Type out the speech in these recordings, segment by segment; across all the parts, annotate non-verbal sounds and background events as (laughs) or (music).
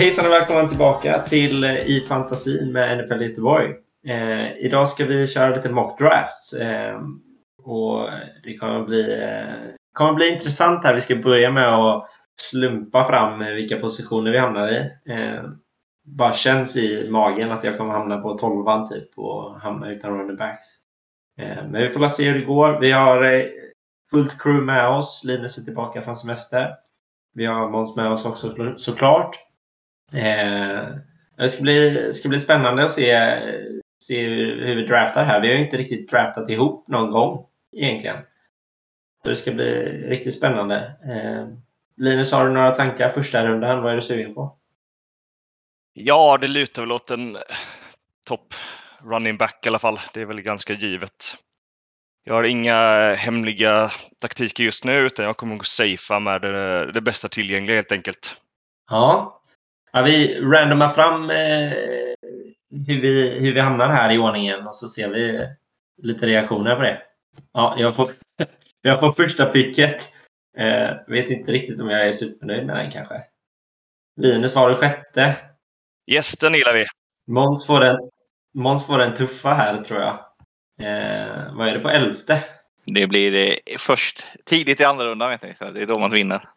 Hejsan och välkomna tillbaka till eh, I fantasin med NFL Göteborg. Eh, idag ska vi köra lite mock drafts. Eh, och det kommer bli, eh, kommer bli intressant här. Vi ska börja med att slumpa fram vilka positioner vi hamnar i. Eh, bara känns i magen att jag kommer hamna på tolvan typ och hamna utan running backs. Eh, men vi får se hur det går. Vi har eh, fullt crew med oss. Linus är tillbaka från semester. Vi har Måns med oss också såklart. Eh, det ska bli, ska bli spännande att se, se hur vi draftar här. Vi har inte riktigt draftat ihop någon gång egentligen. Så det ska bli riktigt spännande. Eh, Linus, har du några tankar första rundan? Vad är du sugen på? Ja, det lutar väl åt en topp running back i alla fall. Det är väl ganska givet. Jag har inga hemliga taktiker just nu utan jag kommer att safea med det, det bästa tillgängliga helt enkelt. Ja, ja vi randomar fram eh, hur, vi, hur vi hamnar här i ordningen och så ser vi lite reaktioner på det. Ja, jag får, (laughs) jag får första picket. Eh, vet inte riktigt om jag är supernöjd med den kanske. Linus, var du sjätte? Yes, den gillar vi. Måns får den, Måns får den tuffa här tror jag. Eh, vad är det på elfte? Det blir det först tidigt i andra rundan. Vet ni, så det är då man vinner.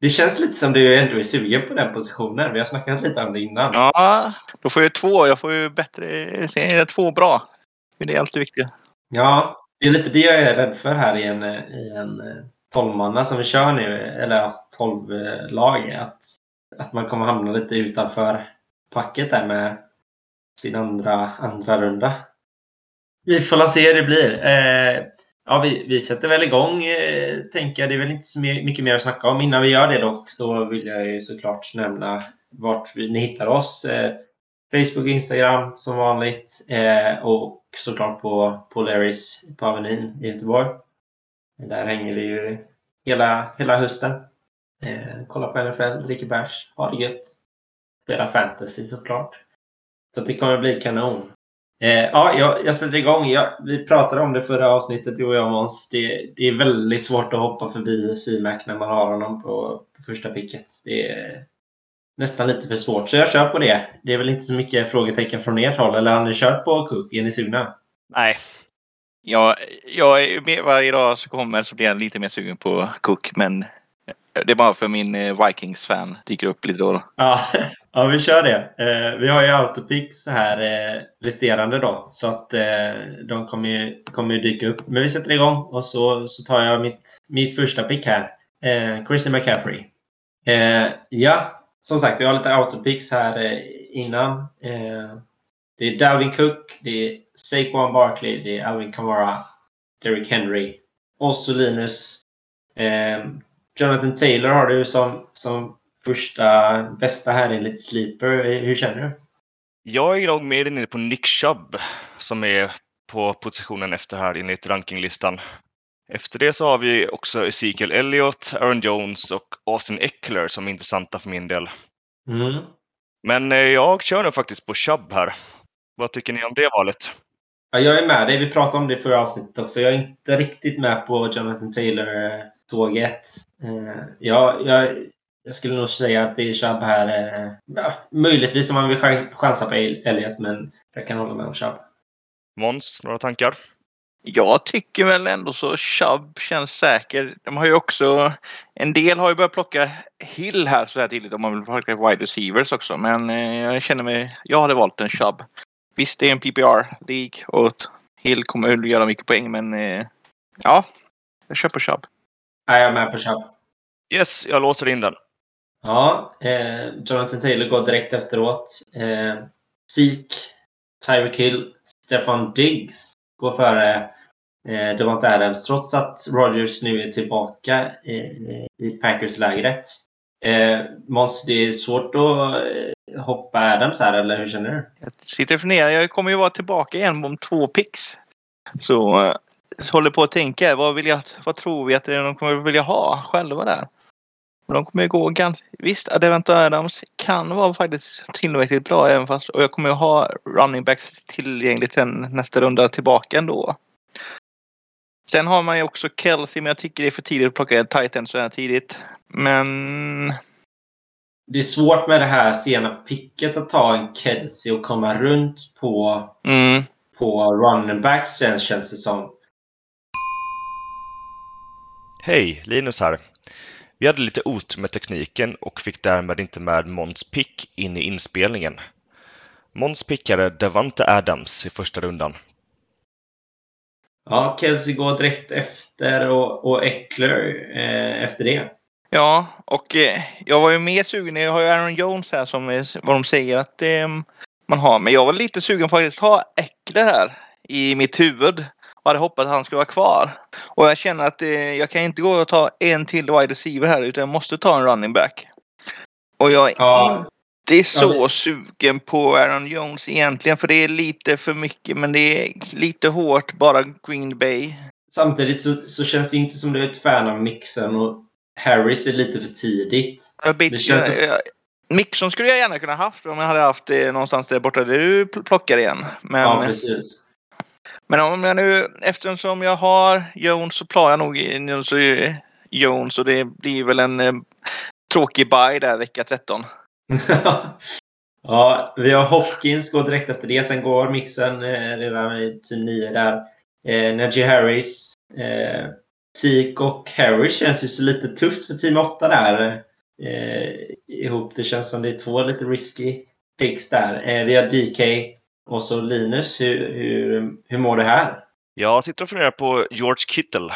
Det känns lite som du ändå är sugen på den positionen. Vi har snackat lite om det innan. Ja, då får jag två. Jag får ju bättre... Två bra. Det är alltid viktigt. Ja, det är lite det jag är rädd för här i en, i en tolvmanna som vi kör nu. Eller tolv lag. Att, att man kommer hamna lite utanför packet där med sin andra, andra runda. Vi får se hur det blir. Eh, ja, vi, vi sätter väl igång, eh, tänker jag. Det är väl inte så mycket mer att snacka om. Innan vi gör det dock så vill jag ju såklart nämna vart vi, ni hittar oss. Eh, Facebook, Instagram som vanligt eh, och såklart på, på Larrys på Avenyn i Göteborg. Där hänger vi ju hela, hela hösten. Eh, kolla på NFL, dricker bärs, ha det gött. Spela fantasy såklart. Så det kommer bli kanon. Eh, ja, jag, jag sätter igång. Jag, vi pratade om det förra avsnittet, du och jag Måns. Det, det, är väldigt svårt att hoppa förbi C-Mac när man har honom på, på första picket. Det är nästan lite för svårt, så jag kör på det. Det är väl inte så mycket frågetecken från ert håll, eller har ni kört på Cook? Är ni sugna? Nej. Jag, jag, varje dag så kommer så blir jag lite mer sugen på Cook, men det är bara för min eh, Vikings-fan dyker upp lite då. Ja, (laughs) ja, vi kör det. Eh, vi har ju autopix här eh, resterande då. Så att eh, de kommer ju, kommer ju dyka upp. Men vi sätter igång och så, så tar jag mitt, mitt första pick här. Eh, Christian McCaffrey. Eh, ja, som sagt, vi har lite autopix här innan. det är Dalvin Cook, det är Saquon Barkley, det är Alvin Kamara, Derrick Henry och så Linus. Jonathan Taylor har du som, som första bästa här enligt Sleeper. Hur känner du? Jag är nog mer inne på Nick Chubb som är på positionen efter här enligt rankinglistan. Efter det så har vi också Ezekiel Elliott, Aaron Jones och Austin Eckler som är intressanta för min del. Mm. Men eh, jag kör nog faktiskt på Chubb här. Vad tycker ni om det valet? Ja, jag är med dig. Vi pratade om det i förra avsnittet också. Jag är inte riktigt med på Jonathan Taylor eh. Eh, ja, jag, jag skulle nog säga att det är Chubb här. Eh, ja, möjligtvis om man vill chansa på Elliot, men jag kan hålla med om Chubb. Måns, några tankar? Jag tycker väl ändå så Chubb känns säker. De har ju också, en del har ju börjat plocka Hill här så här tidigt om man vill plocka wide receivers också. Men eh, jag känner mig, jag hade valt en Chubb. Visst, det är en PPR-lig och Hill kommer göra mycket poäng men ja, jag på Chubb. Är jag med på köp. Yes, jag låser in den. Ja, eh, Jonathan Taylor går direkt efteråt. Eh, Zeke, Tyreek Hill, Stefan Diggs går före eh, Devonta Adams trots att Rogers nu är tillbaka i, i Packers-lägret. Eh, Måns, det är svårt att eh, hoppa Adams här, eller hur känner du? Jag sitter och funderar. Jag kommer ju vara tillbaka igen om två picks. Så eh, håller på att tänka. Vad, vill jag, vad tror vi att de kommer vilja ha själva där? De kommer gå ganska... Visst, Adevento Adams kan vara faktiskt tillräckligt bra även fast... Och jag kommer ju ha running backs tillgängligt sen nästa runda tillbaka ändå. Sen har man ju också Kelsey, men jag tycker det är för tidigt att plocka en titan så här tidigt. Men... det är svårt med det här sena picket att ta en Kelsey och komma runt på, Mm. på running backs sen känns det som. Hej, Linus här. Vi hade lite otur med tekniken och fick därmed inte med Måns pick in i inspelningen. Måns pickade Davante Adams i första rundan. Ja, Kelsey går direkt efter och, och Eckler eh, efter det. Ja, och eh, jag var ju mer sugen. Jag har ju Aaron Jones här som är, vad de säger att eh, man har. Men jag var lite sugen på att faktiskt ha Eckler här i mitt huvud. Och hade hoppats att han skulle vara kvar. Och jag känner att eh, jag kan inte gå och ta en till wide receiver här utan jag måste ta en running back. Och jag är Ja. inte så Ja, sugen på Aaron Jones egentligen för det är lite för mycket men det är lite hårt bara Green Bay. Samtidigt så, så känns det inte som du är ett fan av mixen och Harris är lite för tidigt. Det känns som- Mixon skulle jag gärna kunna haft om jag hade haft det någonstans där borta där du pl- plockar igen. Men, Ja, precis men om jag nu, eftersom jag har Jones så planar jag nog in så Jones och det blir väl en eh, tråkig bye där vecka 13. (laughs) ja, vi har Hopkins går direkt efter det. Sen går mixen eh, redan i team 9 där. Eh, Najee Harris. Eh, Zeke och Harris känns ju så lite tufft för team 8 där. Eh, ihop. Det känns som det är två lite risky picks där. Eh, vi har DK och så Linus. Hur, hur, hur mår det här? Jag sitter och funderar på George Kittle.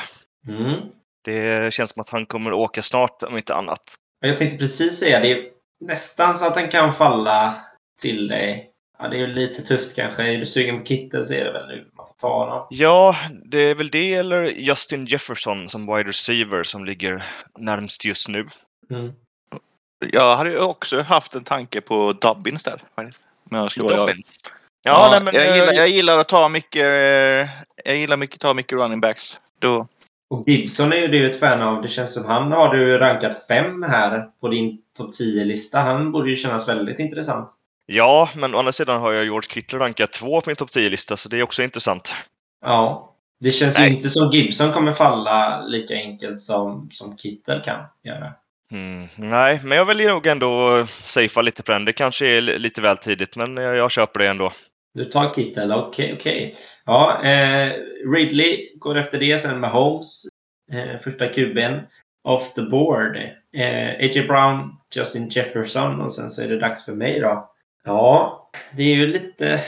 Mm. Det känns som att han kommer åka snart om inte annat. Jag tänkte precis säga det. är Nästan så att den kan falla till dig. Ja, det är ju lite tufft kanske. Är du sugen på Kittel så är det väl nu man får ta honom. Ja, det är väl det eller Justin Jefferson som wide receiver som ligger närmst just nu. Mm. Jag hade ju också haft en tanke på Dobbins där. Men jag ska vara Dobbins. Ja, nej, men, jag, gillar, eh, jag gillar att ta mycket, eh, jag gillar mycket att ta mycket running backs. Då, Och Gibson är ju du ett fan av. Det känns som han har du rankat fem här på din topp 10-lista. Han borde ju kännas väldigt intressant. ja, men å andra sidan har jag George Kittle rankat två på min topp 10-lista, så det är också intressant. Ja. Det känns Nej. ju inte som Gibson kommer falla lika enkelt som, som Kittel kan göra. Mm, nej, men jag väljer nog ändå safea lite på den. Det kanske är li- lite väl tidigt, men jag, jag köper det ändå. Du tar Kittel, okej, okej. Ja, eh, Ridley går efter det sen med Holmes. Eh, första kuben. Off the board. Eh, A.J. Brown, Justin Jefferson och sen så är det dags för mig då. Ja, det är ju lite,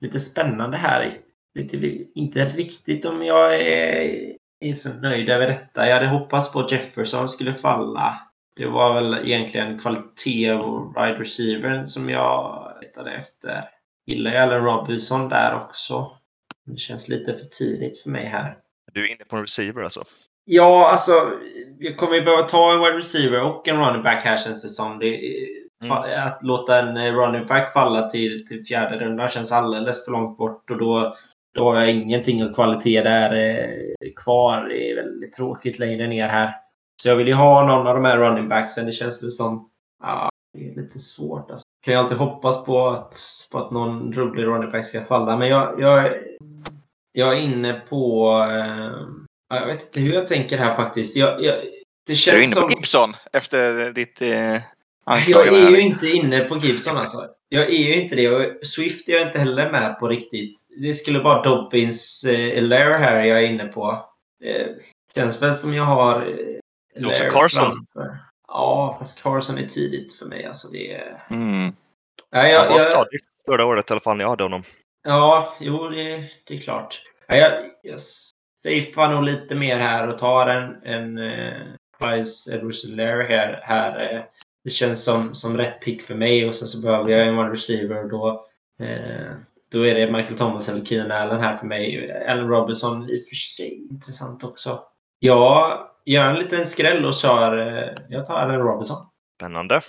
lite spännande här. Lite, inte riktigt om jag är, är så nöjd över detta. Jag hade hoppats på att Jefferson skulle falla. Det var väl egentligen kvalitet och wide receiver som jag letade efter gillar ju Allen Robinson där också. Det känns lite för tidigt för mig här. Du är inne på en receiver alltså? Ja, alltså. Jag kommer ju behöva ta en wide receiver och en running back här känns det som. Det, Mm. Att låta en eh, running back falla till, till fjärde rundan känns alldeles för långt bort. Och då, då har jag ingenting av kvalitet där eh, kvar. Det är väldigt tråkigt längre ner här. Så jag vill ju ha någon av de här running backsen. Det känns väl som... Ja, det är lite svårt. Alltså. Jag kan ju alltid hoppas på att, på att någon rolig running back ska falla. Men jag, jag, jag är inne på... Eh, ja, jag vet inte hur jag tänker här faktiskt. Jag, jag, det är känns du inne på som... Gibson efter ditt eh, Jag är ju inte inne på Gibson alltså. Jag är ju inte det. Och Swift är jag inte heller med på riktigt. Det skulle vara Dobbins eh, Allaire här jag är inne på. Eh, känns väl som jag har... Eh, också Allaire Carson. framför. Ja, fast Carson är tidigt för mig. Alltså det är... Mm. Ja, Han jag, var jag, stadig förra året i alla fall när jag hade honom. ja jo, det, det är klart. Ja, jag, jag safear nog lite mer här och tar en, en eh, Price Edwards här. här eh, det känns som, som rätt pick för mig och sen så behöver jag en wide receiver och då, eh, då är det Michael Thomas eller Keenan Allen här för mig. Allen Robinson i och för sig intressant också. Jag gör en liten skräll och kör, eh, jag tar Allen Robinson. Spännande.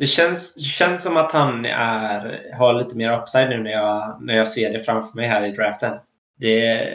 Det känns, känns som att han är, har lite mer upside nu när jag, när jag ser det framför mig här i draften. Det,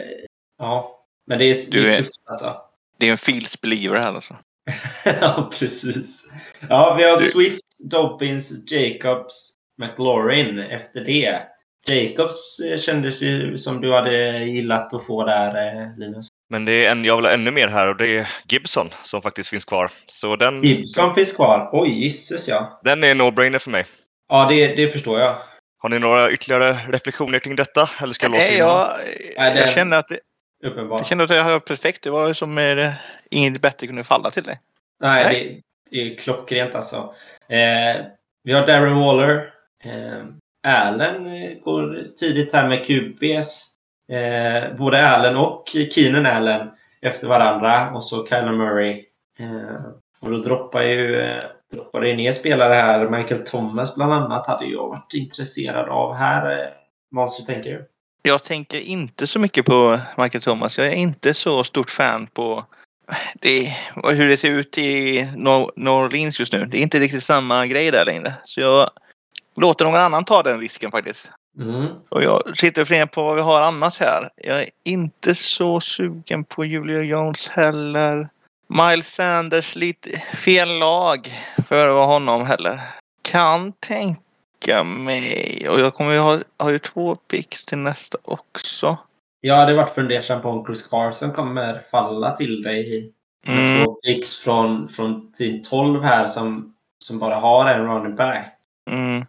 ja, men det är, det är är- tufft alltså. Det är en Fields believer här alltså. (laughs) ja, precis. Ja, vi har Du- Swift, Dobbins, Jacobs, McLaurin efter det. Jacobs eh, kändes ju som du hade gillat att få där, eh, Linus. Men det är en jag vill ha ännu mer här och det är Gibson som faktiskt finns kvar. Så den, Gibson finns kvar. Oj, gisses ja. den är en no-brainer för mig. Ja, det, det förstår jag. Har ni några ytterligare reflektioner kring detta? Eller ska jag låsa Nej, in jag, det- jag kände att det, Uppenbart. jag kände att jag hade perfekt. Det var som eh, inget bättre kunde falla till dig. Nej, Nej. Det, det är klockrent alltså. Eh, vi har Darren Waller. Eh, Allen går tidigt här med QBs. Eh, både Allen och Keenan Allen efter varandra. Och så Kyler Murray. Eh, och då droppar ju eh, droppar det ner spelare här. Michael Thomas bland annat hade jag varit intresserad av här. Eh, Måns, hur tänker du? Jag tänker inte så mycket på Michael Thomas. Jag är inte så stort fan på det, hur det ser ut i Nor- New Orleans just nu. Det är inte riktigt samma grej där längre. Så jag låter någon annan ta den risken faktiskt. Mm. Och jag sitter och funderar på vad vi har annars här. Jag är inte så sugen på Julia Jones heller. Miles Sanders, lite fel lag för honom heller. Kan tänka mig. Och jag kommer ju ha, har ju två picks till nästa också. Jag hade varit fundersam på om Chris Carson kommer falla till dig Mm. två picks från, från team 12 här som, som bara har en running back. Mm.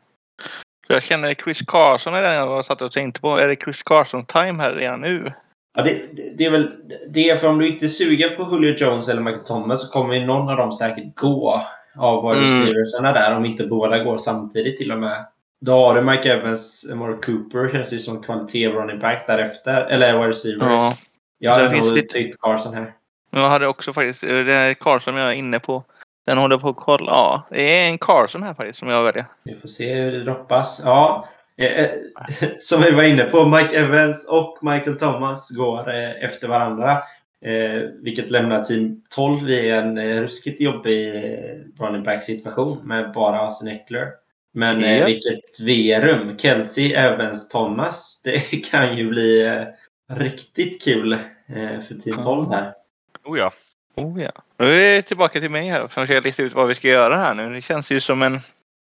Jag känner Chris Carson är den jag satt och tänkte på. Är det Chris Carson-time här redan nu? Ja, det, det- är väl det är för om du inte är sugen på Julio Jones eller Michael Thomas så kommer någon av dem säkert gå av wide Mm. där om inte båda går samtidigt till och med. Då har du Mike Evans, Mark Cooper känns ju som kvalitet running backs därefter. Eller wide receivers. Ja. Jag hade nog lite- Carson här. Jag hade också faktiskt, eh, det är Carson jag är inne på. Den håller på att kolla. Ja, det är en Carson här faktiskt som jag väljer. Vi får se hur det droppas. Ja, eh, eh, (laughs) som vi var inne på, Mike Evans och Michael Thomas går eh, efter varandra. Eh, vilket lämnar team 12 i en eh, ruskigt jobbig eh, running back situation med bara Austin Eckler. Men eh, Japp. vilket verum! Kelsey, Evans, Thomas. (laughs) Det kan ju bli eh, riktigt kul eh, för team Ja. 12 här. Oh ja. Oh ja. Nu är vi tillbaka till mig här. För att jag lista ut vad vi ska göra här nu. Det känns ju som en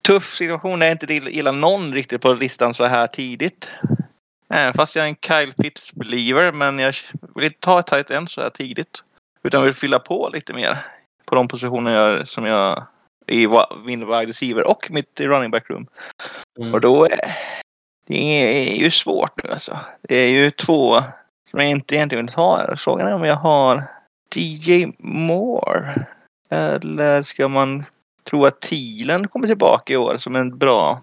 tuff situation jag inte gillar någon riktigt på listan så här tidigt. Även fast jag är en Kyle Pitts believer. Men jag vill inte ta ett tight end så här tidigt. Utan vill fylla på lite mer. På de positioner jag, som jag i min wide och mitt running back room. Mm. Och då är det är ju svårt nu alltså. Det är ju två som jag inte egentligen vill ha här. Frågan är om jag har DJ Moore. Eller ska man tro att Thielen kommer tillbaka i år som en bra...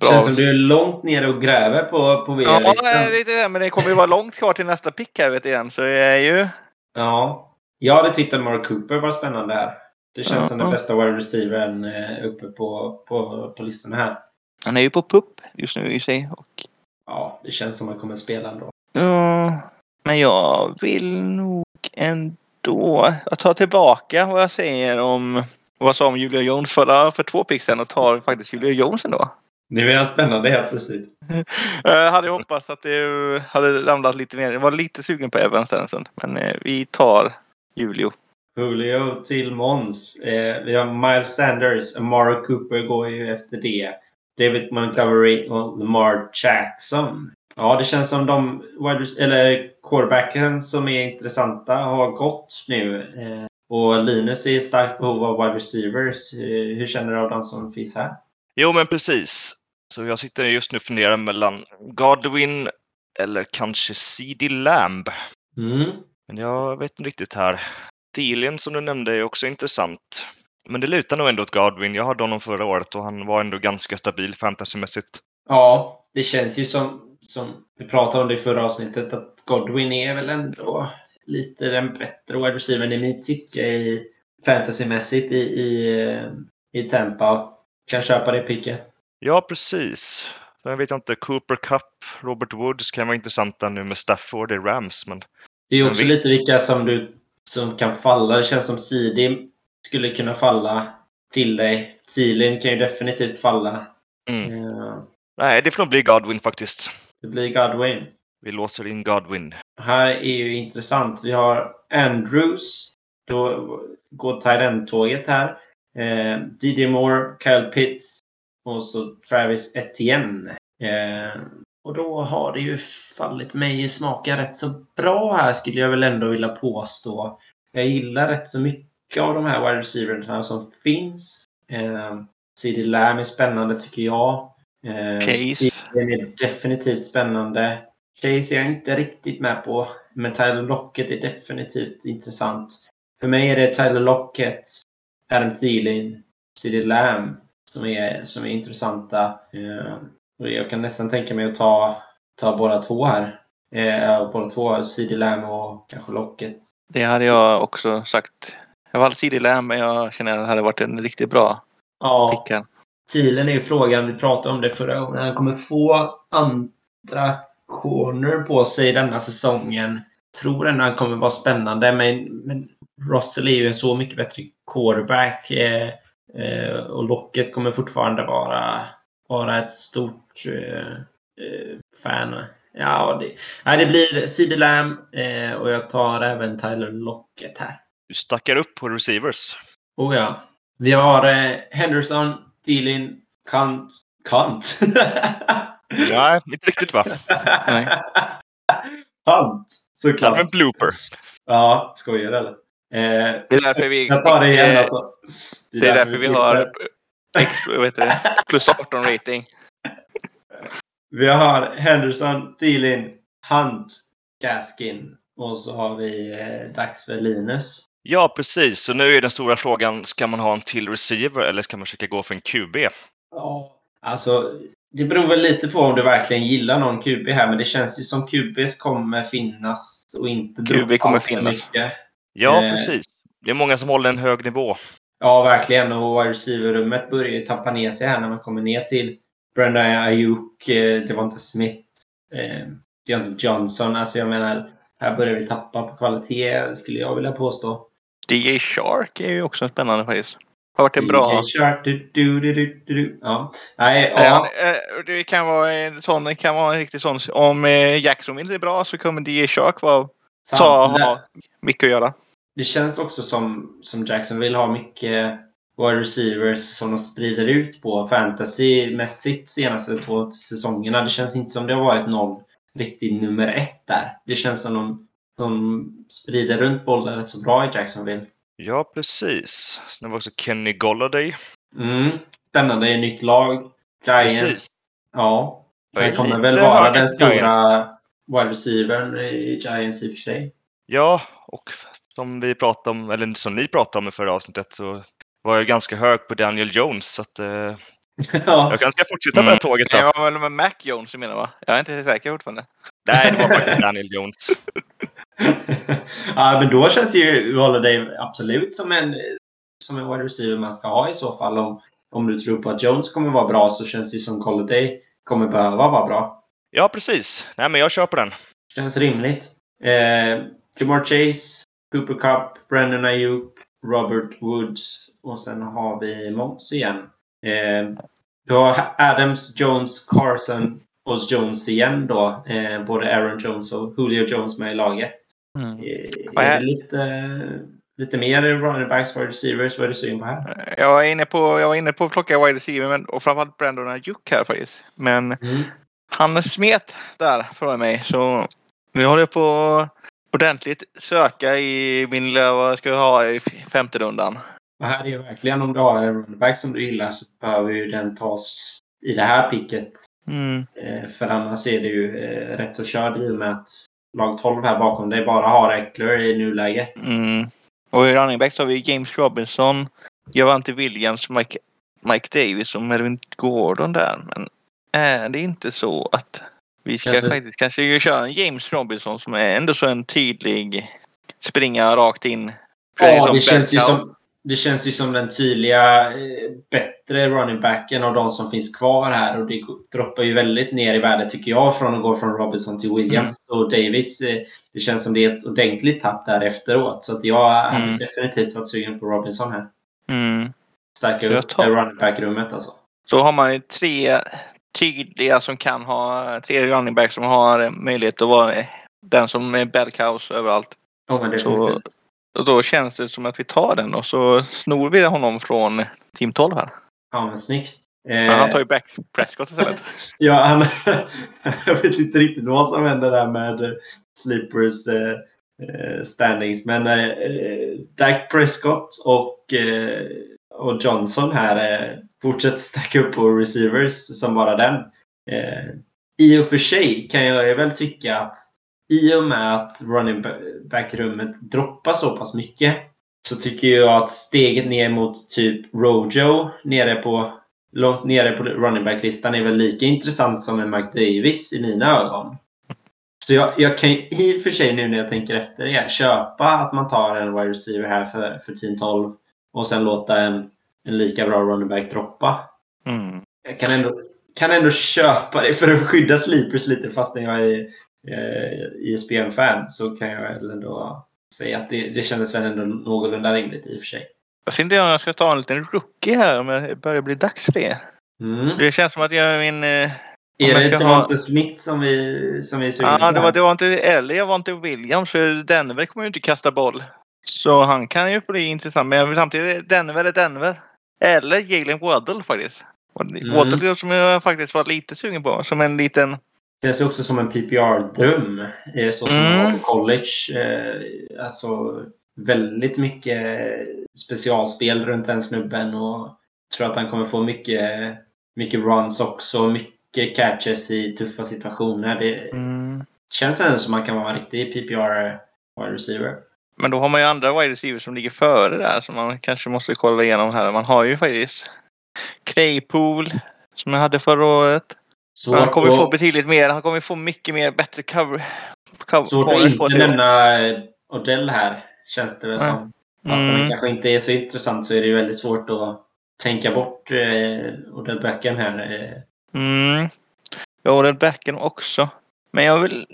bra... Känns som du är långt nere och gräver på, på Ja, VR-listan. lite där, men det kommer ju vara långt kvar till nästa pick här vet igen. Så det är ju... Ja. Jag hade tyckt att Mark Cooper var spännande här. Det känns Ja. som den bästa wide receivern eh, uppe på, på, på listan här. Han är ju på pupp just nu i sig. Och... Ja, det känns som att han kommer spela ändå. Ja, men jag vill nog ändå... Jag tar tillbaka vad jag säger om vad jag sa om Julia Jones förra för två pick sedan och tar faktiskt Julia Jones ändå. Nu är han spännande helt plötsligt. (laughs) Jag hade hoppats att det hade ramlat lite mer. Jag var lite sugen på Evans där en stund. Men eh, vi tar Julio. Julio till Måns. Eh, vi har Miles Sanders. Amara Cooper går ju efter det. David Montgomery och Lamar Jackson. Ja, det känns som de eller quarterbacken som är intressanta har gått nu. Eh, och Linus är i starkt behov av wide receivers. Eh, hur känner du av de som finns här? Jo, men precis. Så jag sitter just nu och funderar mellan Godwin eller kanske CD Lamb. Mm. Men jag vet inte riktigt här. Thielen som du nämnde är också intressant. Men det lutar nog ändå åt Godwin. Jag hade honom förra året och han var ändå ganska stabil fantasymässigt. Ja, det känns ju som, som vi pratade om det i förra avsnittet att Godwin är väl ändå lite den bättre wide receivern i mitt tycke i fantasymässigt i, i, i Tampa. Kan köpa det picket. Ja, precis. Sen vet jag inte, Cooper Cup, Robert Woods kan vara intressanta nu med Stafford i Rams. Men Det är Men också vi- lite vilka som du som kan falla. Det känns som Sidi skulle kunna falla till dig. Thielen kan ju definitivt falla. mm. Eh, nej, det får nog bli Godwin faktiskt. Det blir Godwin. Vi låser in Godwin. Här är ju intressant. Vi har Andrews. Då går Tyrend-tåget här. Eh, DJ Moore, Kyle Pitts och så Travis Etienne. Eh, och då har det ju fallit mig i smaken rätt så bra här skulle jag väl ändå vilja påstå. Jag gillar rätt så mycket av de här wide receiverna som finns. Eh, CD Lamb är spännande tycker jag. Eh, Case. Den är definitivt spännande. Chase är jag inte riktigt med på. Men Tyler Lockett är definitivt intressant. För mig är det Tyler Lockett, Adam Thielen, CD Lamb som är, som är intressanta. Eh, och jag kan nästan tänka mig att ta, ta båda två här. Eh, båda två, CD Lamb och kanske Lockett. Det hade jag också sagt. Jag valde CD Lamb men jag känner att det hade varit en riktigt bra Ja, här. Thielen är ju frågan, vi pratade om det förra gången. Han kommer få andra corner på sig denna säsongen. Tror ändå han kommer vara spännande, men, men Russell är ju en så mycket bättre quarterback. Eh, eh, och Locket kommer fortfarande vara, vara ett stort eh, eh, fan. Ja, det, nej, det blir CD Lamb eh, och jag tar även Tyler Locket här. Du stackar upp på receivers. Oh ja. Vi har eh, Henderson, Thielen, Kant. Kant? (laughs) Nej, inte riktigt va? Nej. Kant, Det var såklart. en blooper. Ja, skojar eller? Eh, Det är därför vi, jag tar det igen eh, alltså. Det är därför vi klipper. har heter det? plus 18 rating. (laughs) Vi har Henderson, Thielen, Hunt, Gaskin. Och så har vi eh, dags för Linus. Ja, precis. Så nu är den stora frågan, ska man ha en till receiver eller ska man försöka gå för en QB? Ja. Alltså, det beror väl lite på om du verkligen gillar någon QB här, men det känns ju som QBs kommer finnas och inte QB kommer finnas. mycket. Ja, Eh. precis. Det är många som håller en hög nivå. Ja, verkligen. Och receiver-rummet börjar ju tappa ner sig här när man kommer ner till Brandon Ayuk, eh, Devonta Smith, eh, Johnson. Alltså jag menar, här börjar vi tappa på kvalitet, skulle jag vilja påstå. DJ Shark är ju också spännande faktiskt. Har varit en bra... DJ Shark, du, du, du, du, du, du. Ja. Nej, Ja. ja. Det kan vara en sån, det kan vara en riktig sån. Om eh, Jacksonville är bra så kommer DJ Shark vara, ta, ha mycket att göra. Det känns också som, som Jackson vill ha mycket wide receivers som de sprider ut på fantasymässigt senaste två säsongerna. Det känns inte som det har varit någon riktig nummer ett där. Det känns som de, de sprider runt bollen rätt så bra i Jacksonville. Ja, precis. Sen har vi också Kenny Golladay. Mm. Spännande i nytt lag. Giants. Precis. Ja. Han kommer väl vara den stora Giants. wide receivern i Giants i och för sig. Ja, och som vi pratade om, eller som ni pratade om i förra avsnittet så var jag ganska hög på Daniel Jones. Så att, eh, (laughs) ja. jag kanske ska fortsätta det här tåget då. Det var väl med Mac Jones du menar va? Jag är inte säker fortfarande. Nej, det var faktiskt Daniel Jones. (laughs) ja, men då känns ju Holiday absolut som en, som en wide receiver man ska ha i så fall. Om, om du tror på att Jones kommer vara bra så känns det som Holiday kommer behöva vara bra. Ja, precis. Nej, men jag på den. Känns rimligt. Eh, Jamar Chase, Cooper Cup, Brandon Ayuk, Robert Woods och sen har vi Moss igen. Eh, du har Adams, Jones, Carson och Jones igen då. Eh, både Aaron Jones och Julio Jones med i laget. Mm. Eh, Är är- det lite, lite mer running backs för receivers? Vad är du sugen på här? Jag var inne på, jag var inne på att plocka wide receiver men, och framförallt Brandon Ayuk här faktiskt. Men Mm. han smet där för mig så nu håller jag på ordentligt söka i min lilla, vad ska jag ha i femte rundan. Och här är ju verkligen om du har en running back som du gillar så behöver ju den tas i det här picket. Mm. Eh, för annars är det ju eh, rätt så körd i och med att lag 12 här bakom dig bara har Eckler i nuläget. Mm. Och i running backs har vi James Robinson, Javante Williams, Mike, Mike Davis och Melvin Gordon där. Men är det inte så att vi ska Kanske- faktiskt kanske köra en James Robinson som är ändå så en tydlig springa rakt in. Ja, det känns, ju som, det känns ju som den tydliga eh, bättre running backen av de som finns kvar här. Och det droppar ju väldigt ner i värde tycker jag från att gå från Robinson till Williams. Och Davis, eh, det känns som det är ett ordentligt tapp där efteråt. Så att jag hade Mm. definitivt varit sugen på Robinson här. Mm. Stärka upp tar- running back-rummet alltså. Så har man ju tre tydliga som kan ha, tre running backs som har möjlighet att vara den som är Belcows överallt. Ja, men Så, definitivt. Och då känns det som att vi tar den och så snor vi honom från Team 12 här. Ja, men snyggt. Men han tar ju back Prescott istället. (laughs) ja, han, (laughs) jag vet inte riktigt vad som händer där med Sleepers eh, eh, standings. Men eh, Dak Prescott och, eh, och Johnson här eh, fortsätter stacka upp på receivers som bara den. Eh, I och för sig kan jag väl tycka att i och med att running back-rummet droppar så pass mycket så tycker jag att steget ner mot typ Rojo nere på långt nere på running back-listan är väl lika intressant som en Mike Davis i mina ögon. Så jag, jag kan i och för sig nu när jag tänker efter det, köpa att man tar en wide receiver här för, för team 12 och sen låta en, en lika bra running back droppa. Mm. Jag kan ändå, kan ändå köpa det för att skydda sleepers lite fastän jag är ISBN-fan så kan jag väl ändå säga att det, det kändes väl ändå någorlunda rimligt i och för sig. Jag funderar om jag ska ta en liten rookie här om det börjar bli dags för det. Mm. Det känns som att jag min... Eh, Är det inte ha- Smith som vi, som vi är Ja, på det var, det var inte eller jag var inte Williams för Denver kommer ju inte kasta boll. Så han kan ju bli intressant. Men samtidigt, Denver är Denver. Eller Jalen Waddle faktiskt. Mm. Waddle som jag faktiskt var lite sugen på. Som en liten... Det känns också som en PPR-dröm. eh, Så som Mm. college. Eh, Alltså väldigt mycket specialspel runt den snubben. Och tror att han kommer få mycket, mycket runs också. Mycket catches i tuffa situationer. Det Mm. känns ändå som han kan vara en riktig PPR wide receiver. Men då har man ju andra wide receivers som ligger före där. som man kanske måste kolla igenom här. Man har ju faktiskt Claypool. Som jag hade förra året. Svårt, han kommer att- få betydligt mer. Han kommer få mycket mer bättre cover. cover svårt att inte nämna eh, Odell här. Känns det väl Nej. som. Fast han Mm. kanske inte är så intressant så är det ju väldigt svårt att tänka bort eh, Odell Beckham här. Eh, Mm. Jag har den backen också. Men jag vill...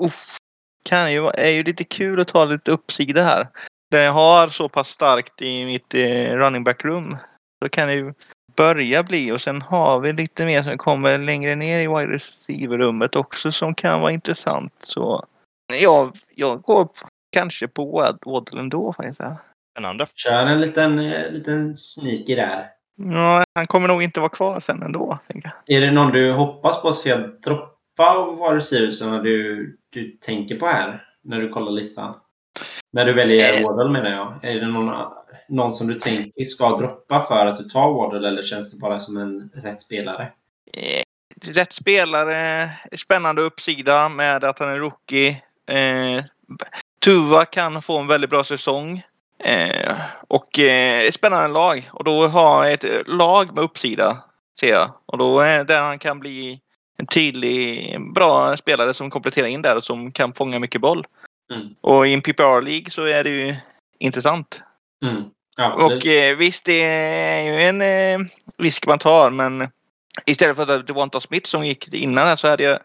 Uff, kan ju, är ju lite kul att ta lite uppsida här. Det jag har så pass starkt i mitt eh, running back room. Så kan det ju börja bli och sen har vi lite mer som kommer längre ner i wide receiver-rummet också som kan vara intressant. Så jag, jag går kanske på Wad- Waddle ändå faktiskt. Spännande. Kör en liten, eh, liten sneaky där. Ja, han kommer nog inte vara kvar sen ändå. Är det någon du hoppas på att se droppa av vad receiversarna du, du tänker på här? När du kollar listan? När du väljer Eh. Waddle menar jag. Är det någon, någon som du tänker ska droppa för att du tar Waddle eller känns det bara som en rätt spelare? Eh, rätt spelare, spännande uppsida med att han är rookie. Eh, Tuva kan få en väldigt bra säsong. Eh, och eh, ett spännande lag. Och då har ett lag med uppsida, ser jag. Och då är där han kan bli en tydlig, bra spelare som kompletterar in där och som kan fånga mycket boll. Mm. Och i en PPR League så är det ju intressant. Mm. Absolut. Och eh, visst, det är ju en eh, risk man tar, men istället för att Devonta Smith som gick innan så hade jag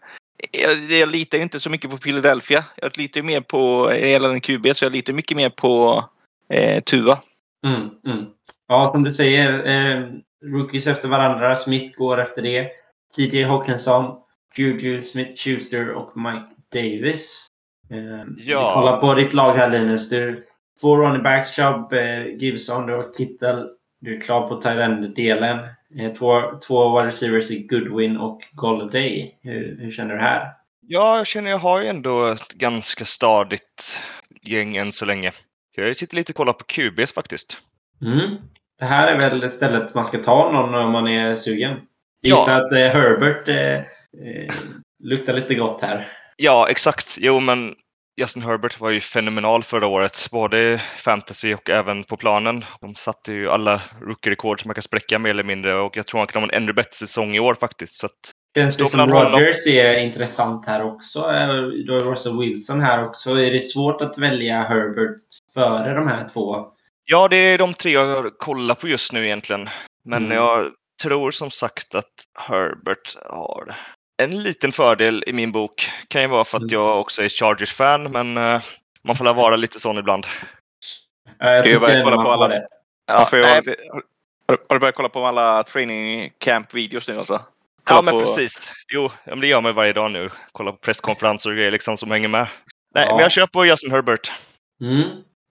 jag, jag litar inte så mycket på Philadelphia. Jag litar ju mer på, hela den QB, så jag litar mycket mer på eh, Tua. Mm, mm. Ja, som du säger. Eh, rookies efter varandra. Smith går efter det. TJ Hawkinson, Juju Smith-Schuster och Mike Davis. Eh, Ja. Vi kollar på ditt lag här Linus. Du, två running backs, Chubb, eh, Gibson, du har Kittel. Du är klar på tight delen eh, två, två wide receivers i Goodwin och Golladay. Hur, hur känner du här? Ja, jag känner jag har ju ändå ett ganska stadigt gäng än så länge. Jag sitter lite och kollar på QBs faktiskt. Mm. Det här är väl stället man ska ta någon om man är sugen. Ja. Gissa att eh, Herbert eh, eh, luktar lite gott här. Ja, exakt. Jo, men Justin Herbert var ju fenomenal förra året, både i fantasy och även på planen. De satte ju alla rookie-rekord som man kan spräcka mer eller mindre och jag tror han kan ha en ännu bättre säsong i år faktiskt. Så Känns det som. Rodgers är intressant här också. Du har Russell Wilson här också. Är det svårt att välja Herbert före de här två? ja, det är de tre jag kollar på just nu egentligen. Men Mm. jag tror som sagt att Herbert har en liten fördel i min bok. Kan ju vara för att Mm. jag också är Chargers-fan, men eh, man får la vara lite sån ibland. Jag Det är tycker ändå kolla man på alla- det. Ja, jag nej. har, lite, har, har du börjat kolla på alla training camp-videos nu alltså? Ja, Kolla men på- precis. Jo, ja, men det gör man varje dag nu. Kolla på presskonferenser och grejer liksom som hänger med. Nej, Ja. men jag kör på Justin Herbert. Mm.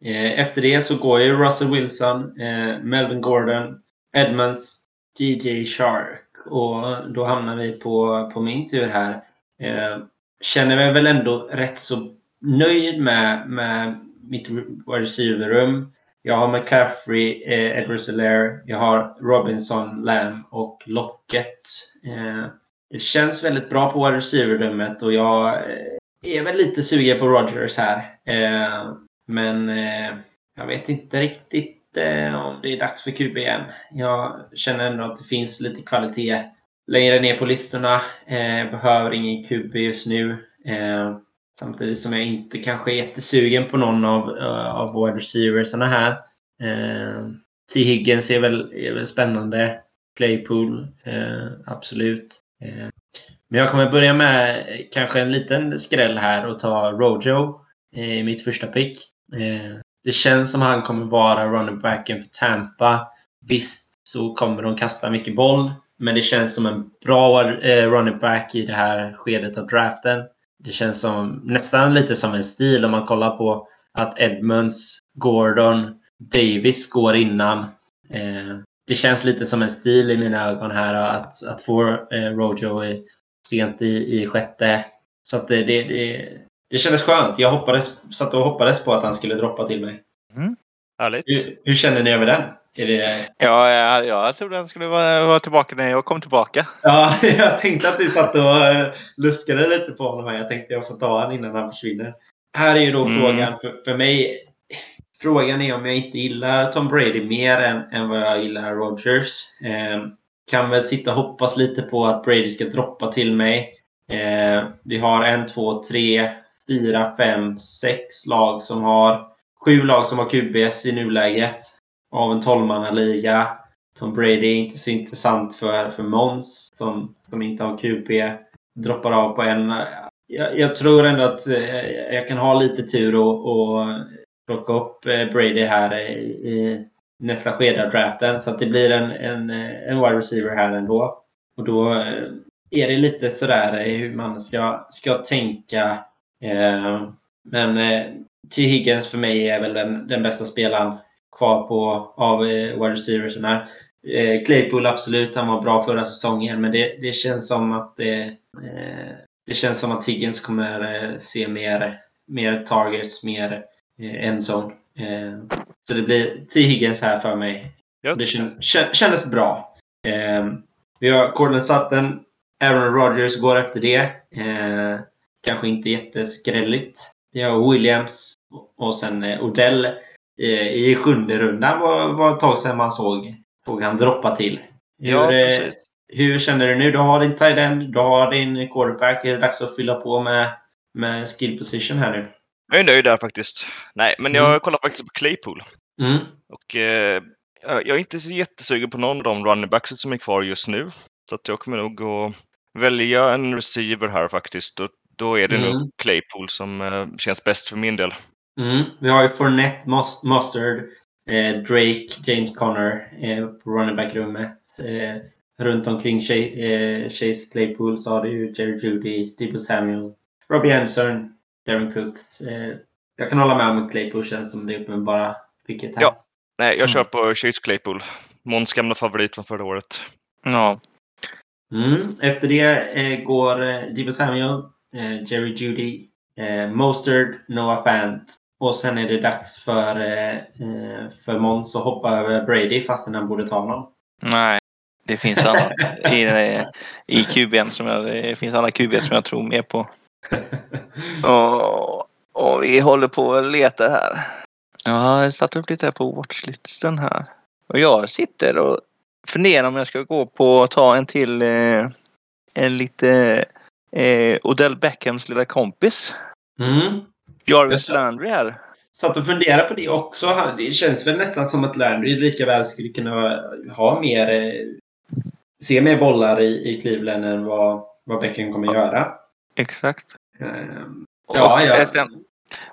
Eh, Efter det så går ju Russell Wilson, eh, Melvin Gordon, Edmonds, DJ Shark. Och då hamnar vi på, på min tur här. Eh, känner mig väl ändå rätt så nöjd med, med mitt wide receiver-rum. Jag har McCaffrey, eh, Edward Solaire, jag har Robinson, Lamb och Locket. Eh, det känns väldigt bra på wide receiver-rummet och jag eh, är väl lite sugen på Rogers här. Eh, men eh, jag vet inte riktigt Eh, om det är dags för QB igen. Jag känner ändå att det finns lite kvalitet längre ner på listorna. Eh, behöver ingen QB just nu. Eh, samtidigt som jag inte kanske är jättesugen på någon av, uh, av wide receiversarna här. Eh, T. Higgins är väl, är väl spännande. Claypool, eh, absolut. Eh, men jag kommer börja med kanske en liten skräll här och ta Rojo eh, i mitt första pick. Eh, det känns som han kommer vara running backen för Tampa. Visst så kommer de kasta mycket boll, men det känns som en bra eh, running back i det här skedet av draften. Det känns som nästan lite som en stil om man kollar på att Edmunds, Gordon, Davis går innan. Eh, det känns lite som en stil i mina ögon här att, att få eh, Rojo i, sent i, i sjätte. Så att det, det, det, det kändes skönt. Jag hoppades, satt och hoppades på att han skulle droppa till mig. Mm. Härligt. Hur, hur känner ni över den? Är det... Ja, jag, jag trodde han skulle vara, vara tillbaka när jag kom tillbaka. Ja, (laughs) jag tänkte att du satt och uh, luskade lite på honom. Här. Jag tänkte jag får ta honom innan han försvinner. Här är ju då mm. frågan för, för mig. Frågan är om jag inte gillar Tom Brady mer än, än vad jag gillar Rogers. Eh, kan väl sitta och hoppas lite på att Brady ska droppa till mig. Eh, vi har en, två, tre, fyra, fem, sex lag som har sju lag som har QBS i nuläget av en tolvmannaliga. Tom Brady är inte så intressant för, för Måns som, som inte har QB. Droppar av på en. Jag, jag tror ändå att eh, jag kan ha lite tur och, och plocka upp eh, Brady här i, i nästa skede av draften. Så att det blir en, en, eh, en wide receiver här ändå. Och då är det lite sådär hur man ska, ska tänka. Men T. Higgins för mig är väl den, den bästa spelaren kvar på av eh, wide receivers här. Eh, Claypool absolut, han var bra förra säsongen men det, det känns som att det, eh, det känns som att Higgins kommer eh, se mer, mer targets, mer eh, endzone. Eh, så det blir T. Higgins här för mig. Yep. Det kändes bra. Eh, vi har Corden Sutton, Aaron Rodgers går efter det. Eh, kanske inte jätteskrälligt. Vi har Williams och sen Odell i sjunde rundan var, var ett tag sedan man såg, såg han droppa till. Hur, ja, eh, hur känner du nu? Du har din tight end, du har din quarterback. Är det dags att fylla på med, med skill position här nu? Jag är nöjd där faktiskt. Nej, men jag mm. kollar faktiskt på Claypool. Mm. Och eh, jag är inte så jättesugen på någon av de running backs som är kvar just nu. Så att jag kommer nog att välja en receiver här faktiskt. Och då är det mm. nog Claypool som eh, känns bäst för min del. Mm. Vi har ju Fournette, Mustard, eh, Drake, James Conner eh, på running back-rummet. Eh, runt omkring eh, Chase Claypool så har du ju Jerry Judy, Debo Samuel, Robbie Anderson, Darren Cooks. Eh, jag kan hålla med om Claypool känns som det uppenbara picket här. Ja, nej, jag kör mm. på Chase Claypool. Måns gamla favorit från förra året. Ja. Mm. Efter det eh, går Debo Samuel, Jerry Judy, eh, Mostard, Noah Fant, och sen är det dags för, eh, eh för Måns att hoppa över Brady fastän han borde ta honom. Nej, det finns annat i, i QB'n som jag, det finns alla QB som jag tror mer på. (laughs) och, och vi håller på att leta här. Jag har satt upp lite på watchlisten här. Och jag sitter och funderar om jag ska gå på att ta en till eh, en lite eh, Odell Beckhams lilla kompis. Mm. Jarvis Landry här. Satt och funderade på det också. Det känns väl nästan som att Landry lika väl skulle kunna ha mer... Eh, se mer bollar i, i Cleveland än vad, vad Beckham kommer göra. Exakt. Um, ja, och, ja. Sen,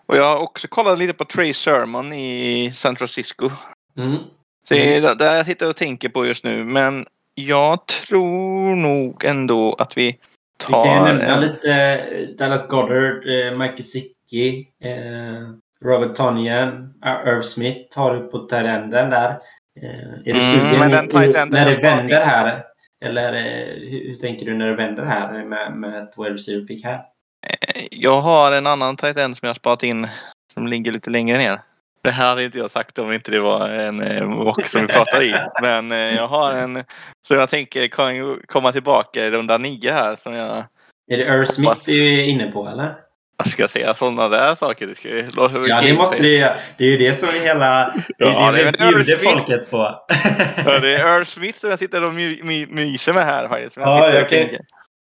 och jag har också kollat lite på Trey Sermon i San Francisco. Mm. Så det är där jag sitter och tänker på just nu. Men jag tror nog ändå att vi. Vi kan ju nämna lite Dallas Goddard, eh, Mike Sick Hickey, eh, Robert Tonyan, Irv Smith har du på terrenden där. Eh, är du Mm, sugen den i- när det vänder här? Eller eh, hur, hur tänker du när det vänder här med, med ett wide receiver pick här? Jag har en annan tight end som jag har sparat in som ligger lite längre ner. Det här hade inte jag sagt om inte det var en eh, rock som vi pratar i. Men eh, jag har en som jag tänker komma tillbaka i runda nio här som jag Är det Earl Smith du är inne på eller? jag ska säga sådana där saker. Det ska ju Ja, det måste du göra. Det är ju det som är hela... Det Ja, är det det väl Earl bjuder folket på. Ja, det är Earl Smith som jag sitter och my, my, myser med här. faktiskt, jag Ja, jag kan-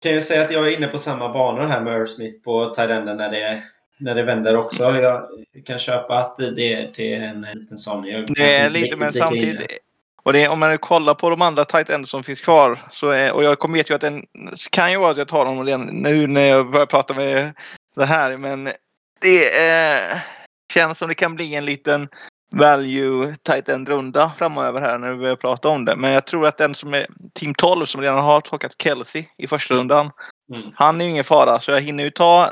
kan ju säga att jag är inne på samma banor här med Earl Smith på Tidenden när det, när det vänder också. Jag kan köpa att det, är en liten sån. Jag inte lite, men samtidigt. Och det om man kollar på de andra tight ends som finns kvar. Så är, och jag kommer ju att den kan ju vara att jag tar dem redan nu när jag börjar prata med det här. Men det eh, känns som det kan bli en liten value tight end runda framöver här när vi börjar prata om det. Men jag tror att den som är team 12 som redan har plockat Kelsey i första rundan. Mm. Han är ju ingen fara så jag hinner ju ta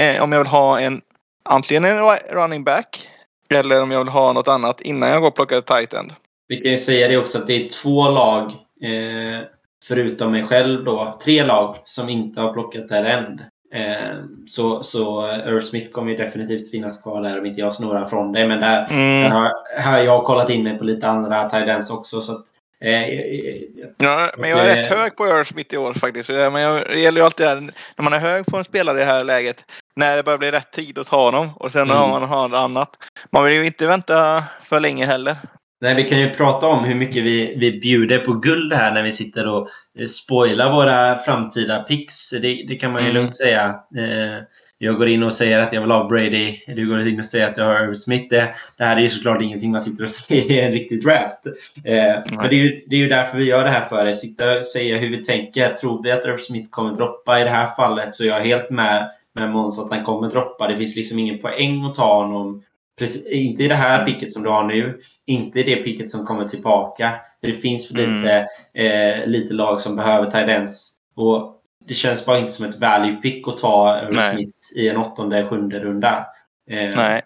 eh, om jag vill ha en antingen en running back eller om jag vill ha något annat innan jag går och plockar tight end. Vi kan ju säga det också att det är två lag, eh, förutom mig själv då, tre lag som inte har plockat där än. Eh, så, så Earl Smith kommer ju definitivt finnas kvar där om inte jag snurrar från det. Men där, där Mm. har, här har jag kollat in mig på lite andra tight också. Så att, eh, eh, Ja, men jag är rätt hög på Earl Smith i år faktiskt. Men jag, det gäller ju alltid här, när man är hög på en spelare i det här läget. När det börjar bli rätt tid att ta honom och sen Mm. har man har något annat. Man vill ju inte vänta för länge heller. Nej, vi kan ju prata om hur mycket vi, vi bjuder på guld här när vi sitter och eh, spoilar våra framtida picks. Det, det kan man ju Mm. lugnt säga. Eh, jag går in och säger att jag vill ha Brady. Du går in och säger att jag har Irv Smith. Det, det här är ju såklart ingenting man sitter och (laughs) säger i en riktig draft. Eh, men det är, ju, det är ju därför vi gör det här för er. Sitta och säga hur vi tänker. Tror vi att Irv Smith kommer droppa i det här fallet så jag är helt med med Måns att han kommer droppa. Det finns liksom ingen poäng att ta honom. Precis, inte i det här picket som du har nu. Inte i det picket som kommer tillbaka. Det finns för Mm. lite, eh, lite lag som behöver tight ends. Och det känns bara inte som ett value pick att ta. Smith i en åttonde, sjunde runda. Eh, Nej.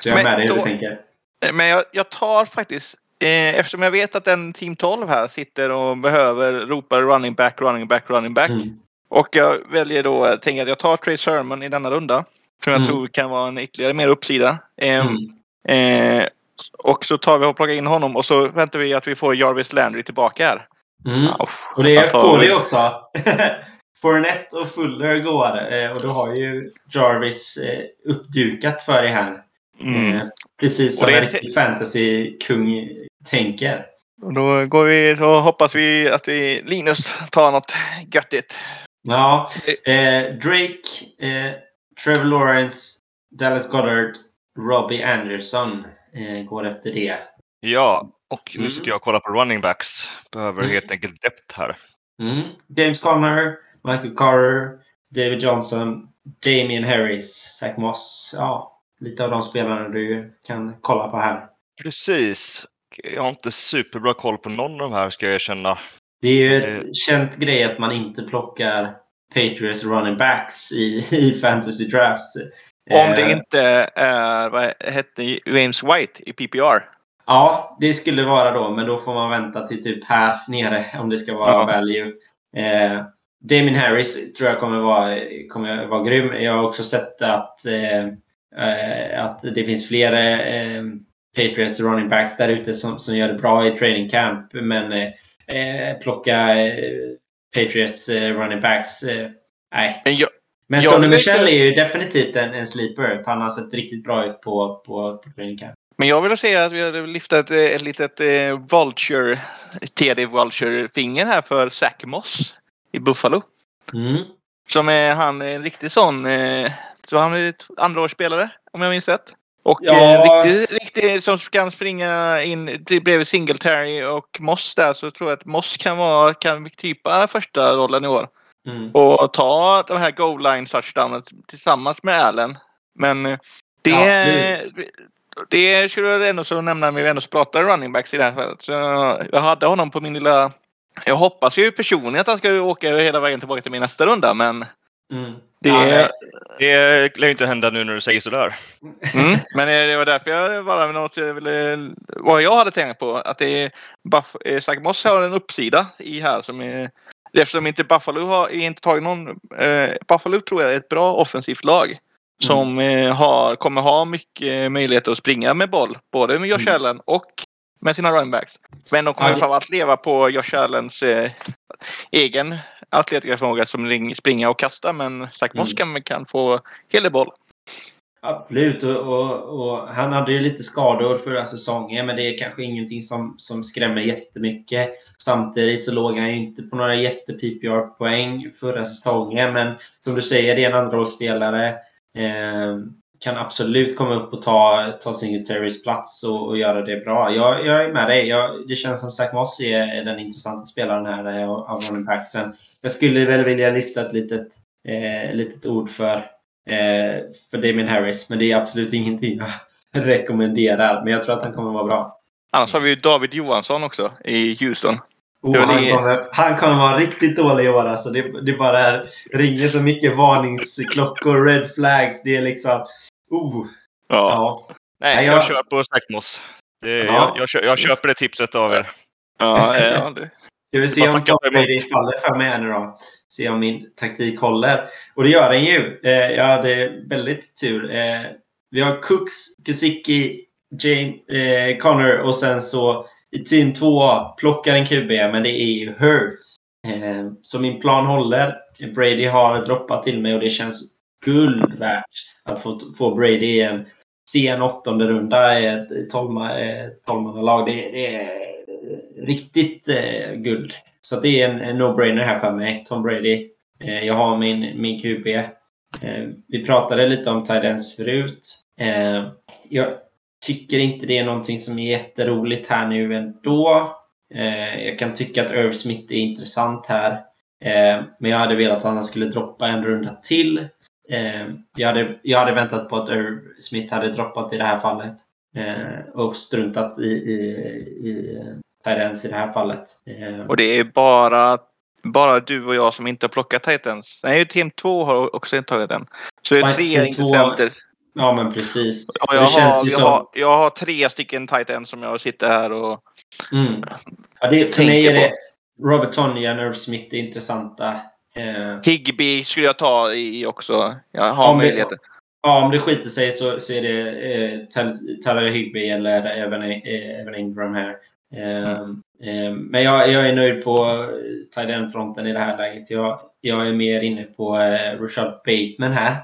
Så jag är Men med dig hur du tänker. Men jag, jag tar faktiskt, eh, eftersom jag vet att en team 12 här sitter och behöver ropa running back, running back, running back. Mm. Och jag väljer då, tänker att jag tar Trey Sermon i denna runda. Som jag Mm. tror kan vara en ytterligare mer uppsida. Ehm, Mm. eh, och så tar vi och plockar in honom och så väntar vi att vi får Jarvis Landry tillbaka här. Mm. Uff, Och det får väl- vi också. (laughs) Fournette och Fuller går. Eh, och då har ju Jarvis eh, uppdukat för er här. Mm. Eh, precis som en är- riktig fantasy-kung tänker. Och då, går vi, då hoppas vi att vi, Linus tar något göttigt. Ja, eh, Drake, eh, Trevor Lawrence, Dallas Goddard, Robbie Anderson eh, går efter det. Ja, och nu Mm. sitter jag och kollar på running backs. Behöver Mm. helt enkelt depth här. Mm. James Conner, Michael Carter, David Johnson, Damian Harris, Zach Moss. Ja, lite av de spelarna du kan kolla på här. Precis. Jag har inte superbra koll på någon av de här ska jag erkänna. Det är ju ett Eh. känt grej att man inte plockar Patriots running backs i, i fantasy drafts. Om det Eh, inte är, vad hette James White i PPR. Ja, det skulle vara då, men då får man vänta till typ här nere om det ska vara Ja. value. Eh, Damien Harris tror jag kommer vara, kommer vara grym. Jag har också sett att, eh, eh, att det finns fler eh, Patriots running back där ute som, som gör det bra i training camp. Men eh, eh, plocka eh, Patriots eh, running backs, eh, nej. Men jag, Men Sonny Michel är ju definitivt en, en sleeper. Han har sett riktigt bra ut på, på, på camp. men jag vill säga att vi hade lyft ett, ett litet eh, Vulture, TD Vulture-finger här för Zach Moss i Buffalo. Mm. Som är han en riktig sån, eh, så han är andraårsspelare om jag minns rätt. Och Ja. eh, riktigt, riktigt som kan springa in bredvid Singletary och Moss där så tror jag att Moss kan vara, kan typa första rollen i år. Mm. Och ta de här goal line touchdownen tillsammans med Allen. Men eh, det, Ja, det skulle jag ändå så nämna när vi ändå pratar running backs i det här fallet. Så jag hade honom på min lilla... Jag hoppas ju personligen att han ska åka hela vägen tillbaka till min nästa runda men Mm. Det, Ja, nej. Det lär ju inte hända nu när du säger sådär. mm, men eh, det var därför jag bara något jag ville, vad jag hade tänkt på. Att det är Buff, eh, Zach Moss har en uppsida i här som är Eftersom inte Buffalo har inte tagit någon. Eh, Buffalo tror jag är ett bra offensivt lag. Som eh, har, kommer ha mycket möjligheter att springa med boll. Både med Josh Mm. Allen och med sina runbacks. Men de kommer Ja. framförallt leva på Josh Allens eh, egen atletiska förmåga som ring, springa och kasta. Men Zach Moss kan, kan få hel del boll. Absolut. Och, och, och han hade ju lite skador förra säsongen, men det är kanske ingenting som, som skrämmer jättemycket. Samtidigt så låg han ju inte på några jätte-PPR-poäng förra säsongen, men som du säger, det är en andraårsspelare. Eh, kan absolut komma upp och ta, ta Terrys-plats och, och göra det bra. Jag, jag är med dig. Jag, det känns som Zach Moss är, är den intressanta spelaren här eh, av running backsen. Jag skulle väl vilja lyfta ett litet, eh, litet ord för eh, för Damien Harris. Men det är absolut ingenting jag (laughs) rekommenderar. Men jag tror att han kommer vara bra. Annars har vi ju David Johansson också i Houston. Oh, Det han, det- kommer, han kommer vara riktigt dålig i år. Alltså. Det, det bara är, ringer så mycket varningsklockor, red flags. Det är liksom... Oh, ja. Nej, Nej, jag, jag- kör på Stackmoss. Det, Ja. jag, jag, jag köper det tipset av er. Ja, (laughs) ja, det. Ska vi se om. Brady faller för mig här nu då. Se om min taktik håller. Och det gör den ju. Eh, jag hade väldigt tur. Eh, vi har Cooks, Gesicki, Jane, eh, Connor och sen så i team 2 plockar en QB, men det är ju Hurts. Eh, så min plan håller. Brady har droppat till mig och det känns guld värt att få, få Brady i en sen åttonde runda i ett eh, tolvmannalag. Det, det är riktigt eh, guld. Så det är en, en no-brainer här för mig. Tom Brady. Eh, jag har min, min QB. Eh, vi pratade lite om Tidens förut. Eh, jag tycker inte det är någonting som är jätteroligt här nu ändå. Eh, jag kan tycka att Irv Smith är intressant här. Eh, men jag hade velat att han skulle droppa en runda till. Eh, jag, hade, jag hade väntat på att Irv Smith hade droppat i det här fallet. Och struntat i, i, i ends i det här fallet. Och det är bara, bara du och jag som inte har plockat Titans. Nej, team 2 har också inte tagit den. Så det är tre intressenter. Ja, men precis. Ja, det jag, har, jag, som- har, jag har tre stycken Titans som jag sitter här och Mm. Ja, det, för mig är på. det Robert Tonyan och Irv Smith är intressanta. Eh, Higbee skulle jag ta i också. Jag har Om det- möjligheter. ja, om det skiter sig så, så är det eh, Tyler Higbee eller även, eh, även Ingram här. Eh, eh, men jag, jag är nöjd på tight end-fronten i det här läget. Jag, jag är mer inne på eh, Rashad Bateman här.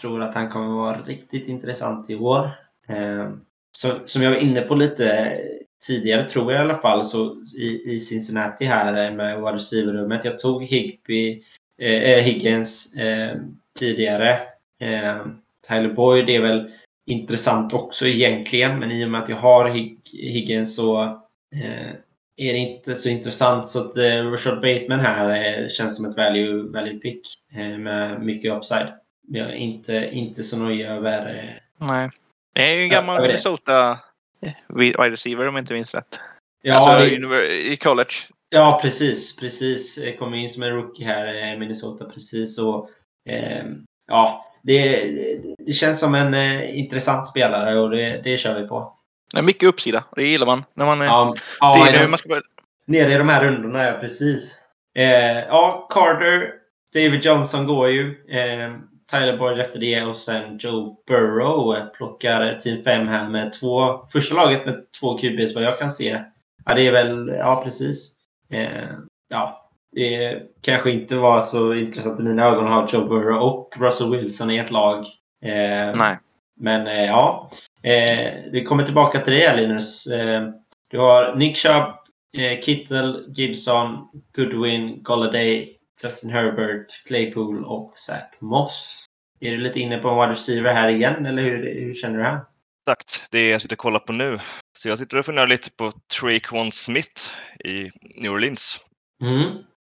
Tror att han kommer vara riktigt intressant i år. Eh, så, som jag var inne på lite tidigare, tror jag i alla fall, så i, i Cincinnati här med wide receiver-rummet. Jag tog Higby, eh, eh, Higgins eh, tidigare. Eh, Tyler Boyd är väl intressant också egentligen, men i och med att jag har Hig Higgins så eh, är det inte så intressant. Så att eh, Richard Bateman här eh, känns som ett value, value pick med mycket upside. Jag är inte, inte så nöjd över eh, Nej. Det är ju en gammal. Minnesota eh, wide receiver om jag inte minns rätt. Ja, alltså det- i college. Ja, precis. precis. Jag kom in som en rookie här i Minnesota precis. Och, eh, ja, det, det känns som en eh, intressant spelare och det, det kör vi på. Det är mycket uppsida. Det gillar man. När man, eh, Ja, det ja, är nu de- man ska börja. nere i de här rundorna, ja precis. Eh, ja, Carter, David Johnson går ju. Tyler Boyd efter det och sen Joe Burrow plockar team 5 här med två, första laget med två QBs vad jag kan se. Ja, det är väl, ja precis. Eh, ja, det kanske inte var så intressant i mina ögon att ha Joe Burrow och Russell Wilson i ett lag. Eh, Nej. men eh, ja, eh, vi kommer tillbaka till det Linus. Eh, du har Nick Chubb, eh, Kittle, Gibson, Goodwin, Golladay, Justin Herbert, Claypool och Zach Moss. Är du lite inne på en wide receiver här igen, eller hur, hur känner du här? Exakt, det är jag sitter och kollar på nu. Så jag sitter och funderar lite på Traquan Smith i New Orleans. Mm.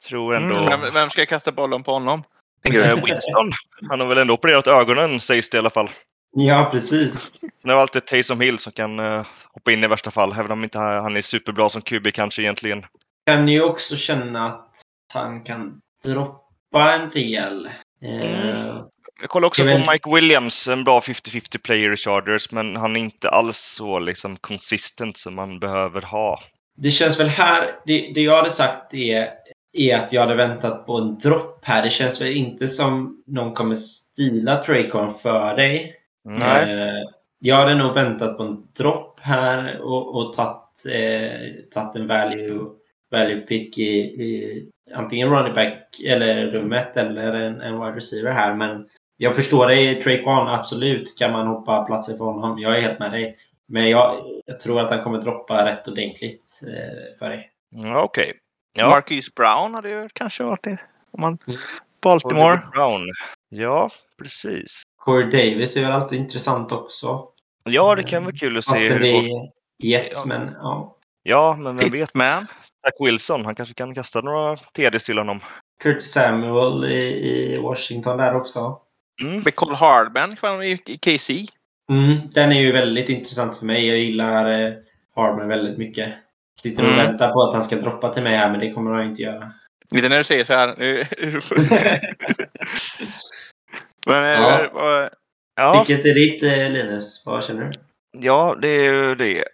Tror ändå... Mm, vem, vem ska kasta bollen på honom? Winston. Han har väl ändå opererat ögonen sägs det i alla fall. Ja, precis. Sen har vi alltid Taysom Hill som kan eh, hoppa in i värsta fall, även om inte han han är superbra som QB kanske egentligen. Kan ju också känna att han kan droppa en del. Eh, Jag kollar också är på Mike Williams, en bra 50-50 player i Chargers, men han är inte alls så liksom consistent som man behöver ha. Det känns väl här, det, det jag hade sagt är, är att jag hade väntat på en dropp här. Det känns väl inte som någon kommer stila Traycon för dig. Nej. Eh, jag hade nog väntat på en dropp här och, och tagit, eh, en value, value pick i, i antingen running back eller rummet eller en, en wide receiver här. Men jag förstår dig, Traycon, absolut kan man hoppa platser för honom. Jag är helt med dig. Men jag, jag tror att han kommer droppa rätt ordentligt eh, för dig. Ja, Okej. Ja. Marquise Brown hade ju kanske varit det. Om man... Mm. Baltimore. Brown. Ja, precis. Corey Davis är väl alltid intressant också. Ja, det kan vara kul att se Fast hur det går. är Jets, Ja. men ja. Ja, men vem vet? Pitman. Zach Wilson, han kanske kan kasta några TDs till honom. Curtis Samuel i, i Washington där också. Mm. Becol Hardman i KC. Mm, den är ju väldigt intressant för mig. Jag gillar eh, Harman väldigt mycket. Sitter och Mm. väntar på att han ska droppa till mig här, men det kommer han inte göra. Lite när du säger så här. (laughs) Men eh, Ja. Ja, Vilket är ditt, eh, Linus? Vad känner du? ja, det är ju det.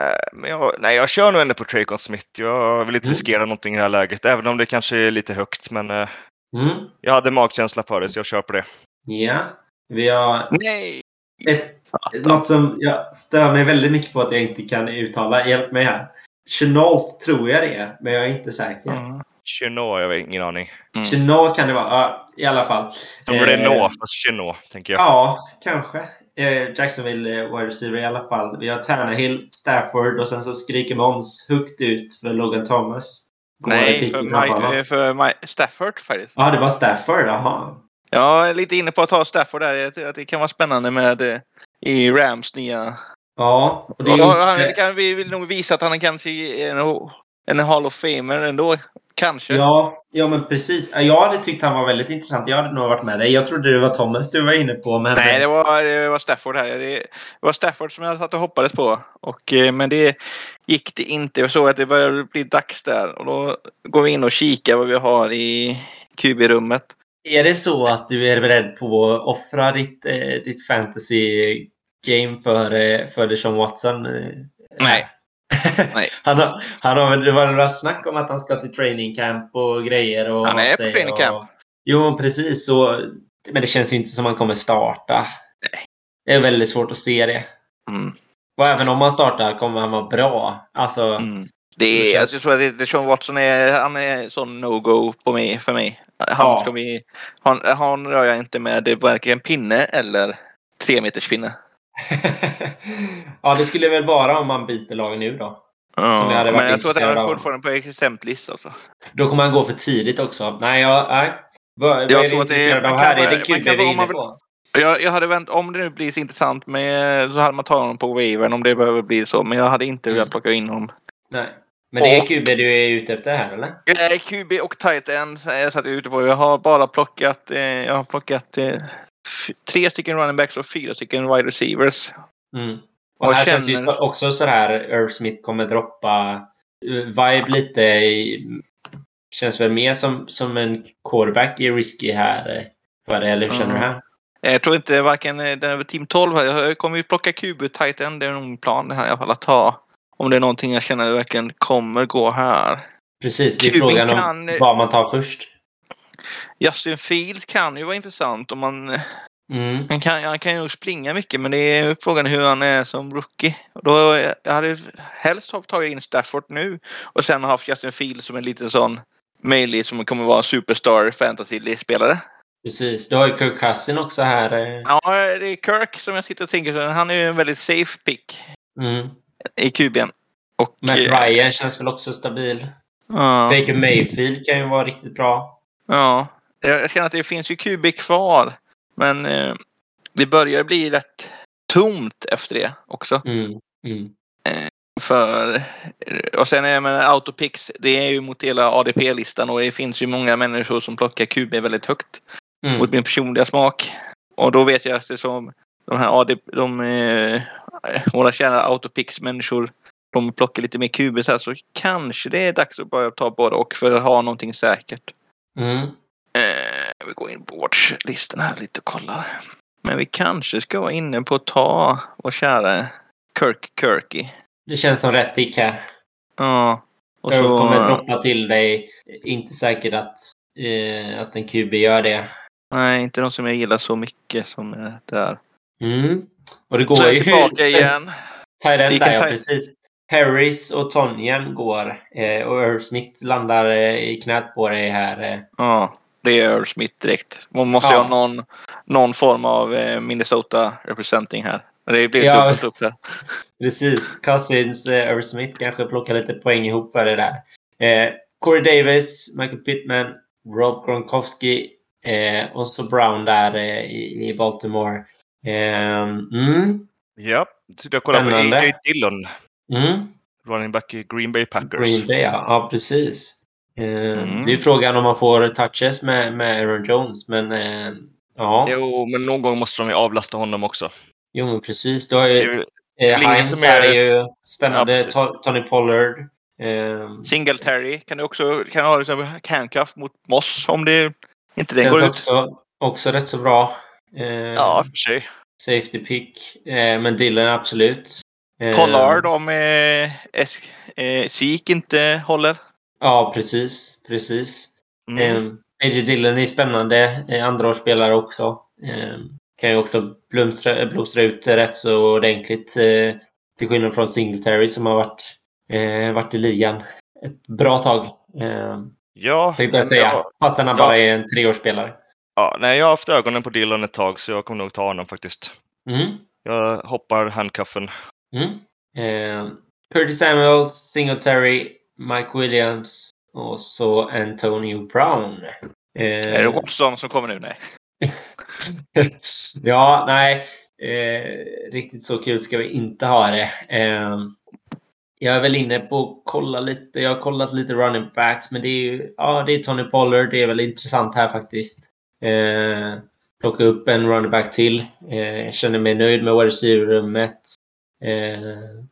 Eh, Men jag, nej, jag kör nog ändå på Traycon Smith. Jag vill inte Mm. riskera någonting i det här läget, även om det kanske är lite högt. Men eh, Mm. jag hade magkänsla för det, så jag kör på det. Ja. Vi har Nej! ett, något som jag stör mig väldigt mycket på att jag inte kan uttala. Hjälp mig här. Chenault tror jag det är, men jag är inte säker. Mm. Chenot, jag har ingen aning. Mm. Chenault kan det vara. Ja, i alla fall. Som Eh, Renault, fast Chenot, tänker jag. Ja, kanske. Eh, Jacksonville eh, wide receiver i alla fall. Vi har Tannehill, Stafford och sen så skriker Måns högt ut för Logan Thomas. Nej, för? My, för My, Stafford faktiskt. Ja, det var Stafford. Jaha. Jag är lite inne på att ta Stafford där. Att det kan vara spännande med eh, i Rams nya... Ja, och det Och han, kan, vi vill nog visa att han kanske är en, en Hall of Famer ändå. Kanske. Ja, ja, men precis. Ja, Jag hade tyckt han var väldigt intressant. Jag hade nog varit med dig. Jag trodde det var Thomas du var inne på. Men... Nej, det var, det var Stafford här. Det, var Stafford som jag satt och hoppades på. Och, eh, men det gick det inte. Jag såg att det började bli dags där. Och då går vi in och kikar vad vi har i QB-rummet. Är det så att du är beredd på att offra ditt, eh, ditt fantasy game för, eh, för Deshaun Watson? Nej. (laughs) Nej. han har, han har, det var varit snack om att han ska till training camp och grejer. Och Han är på training camp. Och, jo, precis. Så, men det känns ju inte som att han kommer starta. Det är väldigt svårt att se det. Mm. Och även om han startar kommer han vara bra. Alltså, Mm. Det är, alltså, jag tror att Sean Watson är, han är sån no-go på mig, för mig. Han, Ja. ska vi, han, han rör jag inte med det är varken pinne eller tre meters pinne. Ja, det skulle väl vara om man byter lag nu då. Ja, men jag tror att han är fortfarande på exempellist alltså. Då kommer han gå för tidigt också. Nej, jag, nej. Vad, Jag är du intresserad av här? Är det det vi är inne på? Jag, jag hade vänt, om det nu blir så intressant med, så hade man tagit honom på wavern om det behöver bli så. Men jag hade inte velat Mm. plocka in honom. Nej. Men det är QB du är ute efter här, eller? Eh, QB och tight end är jag satt ute på. Jag har bara plockat, eh, jag har plockat eh, tre stycken running backs och fyra stycken wide receivers. Mm. Och Och här känner- känns det också så här, Irv Smith kommer droppa uh, vibe lite i... Känns väl mer som, som en quarterback i risky här. eh, För det, eller hur känner du Mm. här? Eh, Jag tror inte varken eh, den över team 12 här. Jag kommer ju plocka QB tight end. Det är nog plan det här i alla fall att ta. Om det är någonting jag känner verkligen kommer gå här. Precis, det är QB frågan om kan, eh, vad man tar först. Justin Fields kan ju vara intressant om man Mm. Han kan, han kan ju springa mycket men det är frågan hur han är som rookie. Och Då, jag hade helst tagit in Stafford nu och sen haft Justin Fields som en liten sån möjlig som kommer vara superstar fantasy-spelare. Precis. Du har ju Kirk Cousin också här. eh. Ja, det är Kirk som jag sitter och tänker. så Han är ju en väldigt safe pick Mm. i QB'n. Och, Matt eh, Ryan känns väl också stabil. Ja, Baker Mayfield kan ju vara riktigt bra. ja. Jag känner att det finns ju QB kvar. Men eh, det börjar bli rätt tomt efter det också. Mm. Mm. För, och sen är men autopix, det är ju mot hela ADP-listan och det finns ju många människor som plockar QB väldigt högt Mm. mot min personliga smak. Och då vet jag att det som de här ADP, de, eh, våra kära autopix-människor, de plockar lite mer QB så här så kanske det är dags att börja ta både och för att ha någonting säkert. Mm. Eh, Jag vill gå in på watchlistan här lite och kolla. Men vi kanske ska vara inne på att ta vår kära Kirk Kirky. Det känns som rätt pick här. Ja. Och Jag så... kommer droppa till dig. Inte säkert att, eh, att en QB gör det. Nej, inte de som jag gillar så mycket som är där. Mm. Och det går Så ju... tillbaka igen. Tight end Vilken där, ja precis. Harris och Tonjen går. Eh, och Irv Smith landar eh, i knät på dig här. Eh. Ja, det är Earl Smith direkt. Man måste Ja. ha någon, någon form av eh, Minnesota representing här. Det blir Ja. dubbelt upp där. (laughs) Precis. Cousins, eh, Irv Smith kanske plockar lite poäng ihop för det där. Eh, Corey Davis, Michael Pittman, Rob Gronkowski eh, och så Brown där eh, i, i Baltimore. Eh, mm, Ja, så jag kollar på Spännande. A.J. Dillon, mm. running back i Green Bay Packers. Green Bay, ja. ja precis. Eh, Mm. Det är frågan om man får touches med, med Aaron Jones, men eh, ja. Jo, men någon gång måste de ju avlasta honom också. Jo, men precis. Du har Det är ju, eh, Heinz är- är ju spännande. Ja, Tony Pollard. Eh, Singletary kan du också kan ha liksom handcuff mot Moss om det inte den går ut. också, rätt så bra. Eh, Ja, för sig. Safety pick. Eh, men Dylan absolut. Eh, Pollard om eh, es- eh, Sik inte håller. Ja, precis. Precis. Mm. Eh, AJ Dillon är spännande. Eh, andraårsspelare också. Eh, kan ju också blomstra, blomstra ut rätt så ordentligt. Eh, till skillnad från Singletary som har varit, eh, varit i ligan ett bra tag. Eh, Ja, men säga. jag, han ja. bara är en treårsspelare. ja, nej, jag har haft ögonen på Dillon ett tag så jag kommer nog ta honom faktiskt. Mm. Jag hoppar handcuffen. Mm. Eh, Curtis Samuels, Singletary, Mike Williams och så Antonio Brown. Eh, Är det Watson som kommer nu? Nej. (laughs) ja, nej. Eh, riktigt så kul ska vi inte ha det. Eh, jag är väl inne på att kolla lite. Jag har kollat lite running backs, men det är ju ja, det är Tony Pollard. Det är väl intressant här faktiskt. Eh, plocka upp en running back till. Eh, jag känner mig nöjd med wide receiver-rummet. Eh,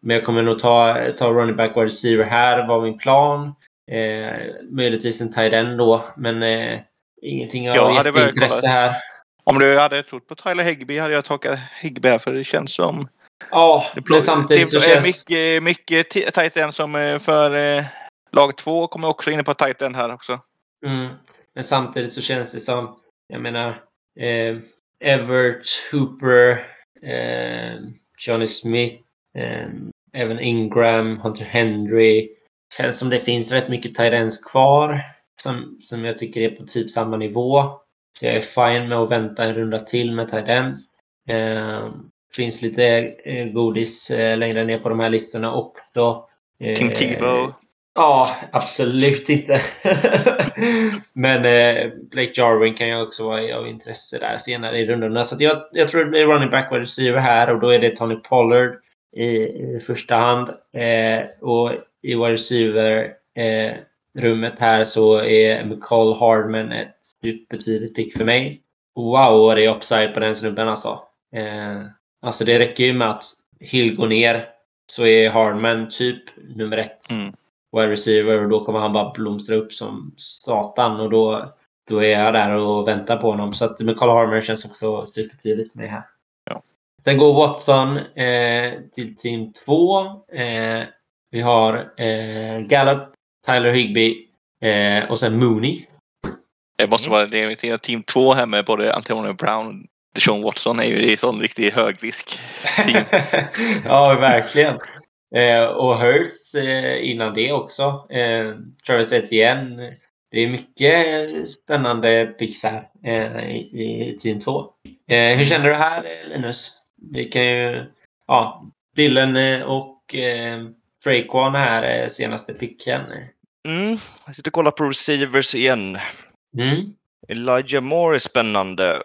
men jag kommer nog ta, ta running back wide receiver här, var min plan. Eh, möjligtvis en tight end då, men eh, ingenting av Jag jätteintresse här. Om du hade trott på Tyler Higbee hade jag tagit Higbee här för det känns som... Ja, Det men samtidigt så det känns... mycket, mycket ti- tight end som eh, för eh, lag två kommer också inne på tight end här också. Mm, men samtidigt så känns det som, jag menar, eh, Everett, Hooper, eh, Johnny Smith, eh, även Ingram, Hunter Henry. Känns som det finns rätt mycket ends kvar som, som jag tycker är på typ samma nivå. Så jag är fine med att vänta en runda till med ends. Eh, finns lite eh, godis eh, längre ner på de här listorna också. Eh, Tim Tebow. Ja, absolut inte. (laughs) Men eh, Blake Jarwin kan ju också vara av intresse där senare i rundorna. Så att jag, jag tror det blir running back wide receiver här och då är det Tony Pollard i, i första hand. Eh, och i wide receiver eh, rummet här så är McCall Hardman ett supertydligt pick för mig. Wow, vad det är upside på den snubben alltså. Eh, alltså det räcker ju med att Hill går ner så är Hardman typ nummer ett Mm wide receiver och då kommer han bara blomstra upp som satan och då, då är jag där och väntar på honom. Så att Michael Harmer känns också supertydligt med här. Ja. Sen går Watson eh, till team 2. Eh, vi har eh, Gallup, Tyler Higbee eh, och sen Mooney. Det måste det. är Team två här med både Antonio Brown och Deshaun Watson är ju det är sån riktig högrisk. (laughs) Ja, verkligen. Eh, och Hurts eh, innan det också. Eh, Travis Etienne. Det är mycket spännande picks här eh, i, i team 2. Eh, hur känner du här eh, Linus? Vi kan ju... Ja, Dylan eh, och eh, Fraquan här senaste picken. Mm. Jag sitter och kollar på receivers igen. Mm. Elijah Moore är spännande.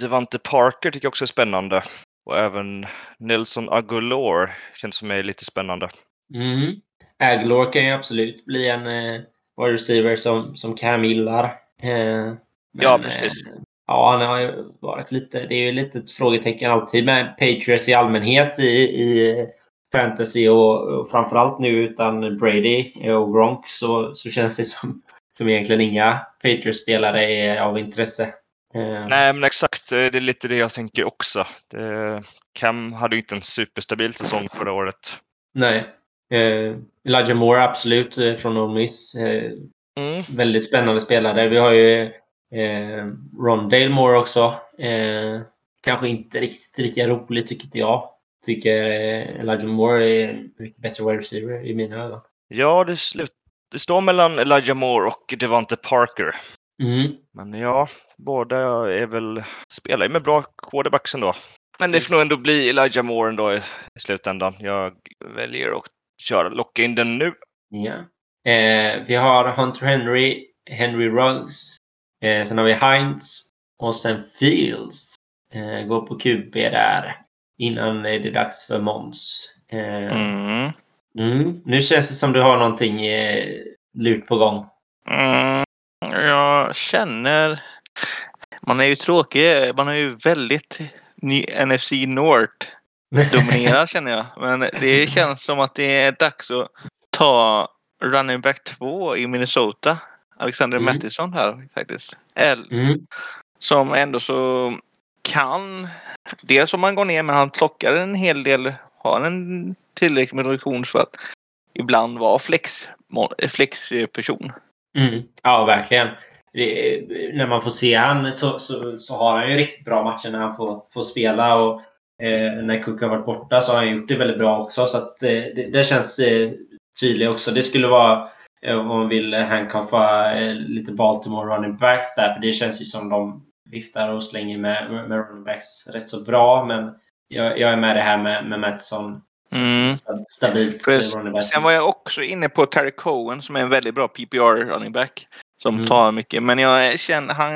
Devante Parker tycker jag också är spännande. Och även Nelson Aguilar känns för mig lite spännande. Mm. Aguilar kan ju absolut bli en eh, wide receiver som, som Cam gillar. Eh, Ja, precis. Eh, ja, han har ju varit lite... Det är ju lite ett frågetecken alltid med Patriots i allmänhet i, i fantasy och, och framförallt nu utan Brady och Gronk så, så känns det som, som egentligen inga Patriots-spelare är av intresse. Eh, Nej, men exakt. Det är lite det jag tänker också. Det, Cam hade ju inte en superstabil säsong förra året. nej. Eh, Elijah Moore, absolut, eh, från Ole Miss. Eh, Mm. väldigt spännande spelare. Vi har ju eh, Rondale Moore också. Eh, kanske inte riktigt lika rolig, tycker jag. Tycker eh, Elijah Moore är mycket bättre wide receiver i mina ögon. Ja, det, slut, det står mellan Elijah Moore och Devante Parker. Mm. Men ja, båda är väl, spelar ju med bra quarterbacks ändå. Men det får nog ändå bli Elijah Moore ändå i, i slutändan. Jag väljer att köra, locka in den nu. Ja. Eh, vi har Hunter Henry, Henry Ruggs. Eh, sen har vi Heinz och sen Fields. Eh, går på QB där innan det är dags för Måns. Eh, Mm. mm. Nu känns det som du har någonting eh, lurt på gång. Mm. Jag känner... Man är ju tråkig. Man är ju väldigt ny NFC North (laughs) dominerad känner jag. Men det känns som att det är dags att ta running back 2 i Minnesota. Alexander Mm. Mattison här faktiskt. L, Mm. som ändå så kan... Dels om man går ner men han plockar en hel del. Har en tillräcklig med produktion för att ibland vara flex, flexperson. Mm. Ja, verkligen. Det, när man får se han så, så, så har han ju riktigt bra matcher när han får, får spela. Och, eh, när Cook har varit borta så har han gjort det väldigt bra också. Så att, eh, det, det känns eh, tydligt också. Det skulle vara eh, om man vill handcuffa eh, lite Baltimore running backs där. För det känns ju som de viftar och slänger med, med, running backs rätt så bra. Men jag, jag är med det här med, med Mattsson Mm. Stab- Stabilt eh. Sen var jag också inne på Terry Cohen som är en väldigt bra PPR running back. Som Mm. tar mycket. Men jag känner han...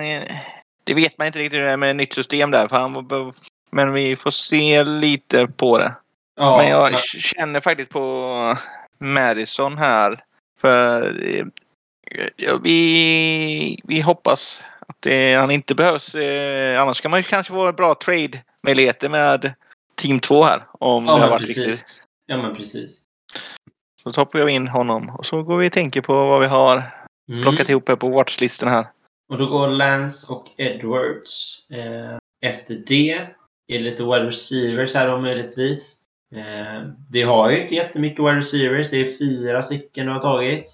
Det vet man inte riktigt hur det är med nytt system där. För han, men vi får se lite på det. Ja, men jag men- känner faktiskt på Madison här. För eh, ja, vi, vi hoppas att det, han inte behövs. Eh, annars kan man ju kanske få bra trade-möjligheter med Team 2 här. Om Ja, det har varit precis. riktigt. Ja, men precis. Så toppar jag in honom. Och så går vi och tänker på vad vi har Mm. plockat ihop här på watchlistan här. Och då går Lance och Edwards. Eh, efter det är det lite wide receivers här då möjligtvis. Eh, det har ju inte jättemycket wide receivers. Det är fyra stycken du har tagit.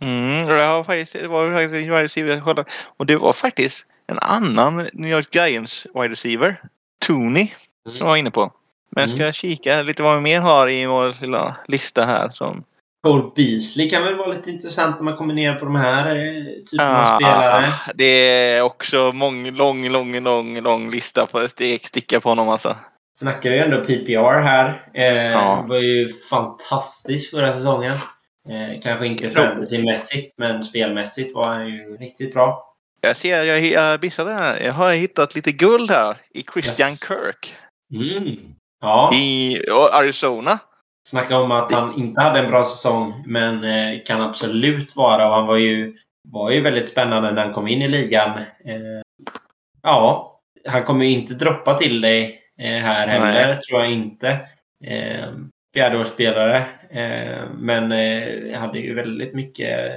Mm, det, har faktiskt, det var faktiskt en wide receiver. Och det var faktiskt en annan New York Giants wide receiver. Tooney. Som jag var inne på. Men jag ska Mm. kika lite vad vi mer har i vår lilla lista här. Som, Cole Beasley kan väl vara lite intressant när man kommer ner på de här eh, typerna av spelare. ah, det är också mång, lång, lång, lång, lång lista på sticka på honom alltså. Snackar vi ändå PPR här. Eh, Ja. var ju fantastisk förra säsongen. Eh, kanske inte fantasymässigt, men spelmässigt var han ju riktigt bra. Jag ser, jag, jag missade här. Jag har hittat lite guld här i Christian Yes. Kirk. Mm. Ja. I Arizona. Snacka om att han inte hade en bra säsong, men eh, kan absolut vara. Och han var ju, var ju väldigt spännande när han kom in i ligan. Eh, ja, han kommer ju inte droppa till dig eh, här heller, Nej. tror jag inte. Eh, Fjärdeårsspelare. Men hade ju väldigt mycket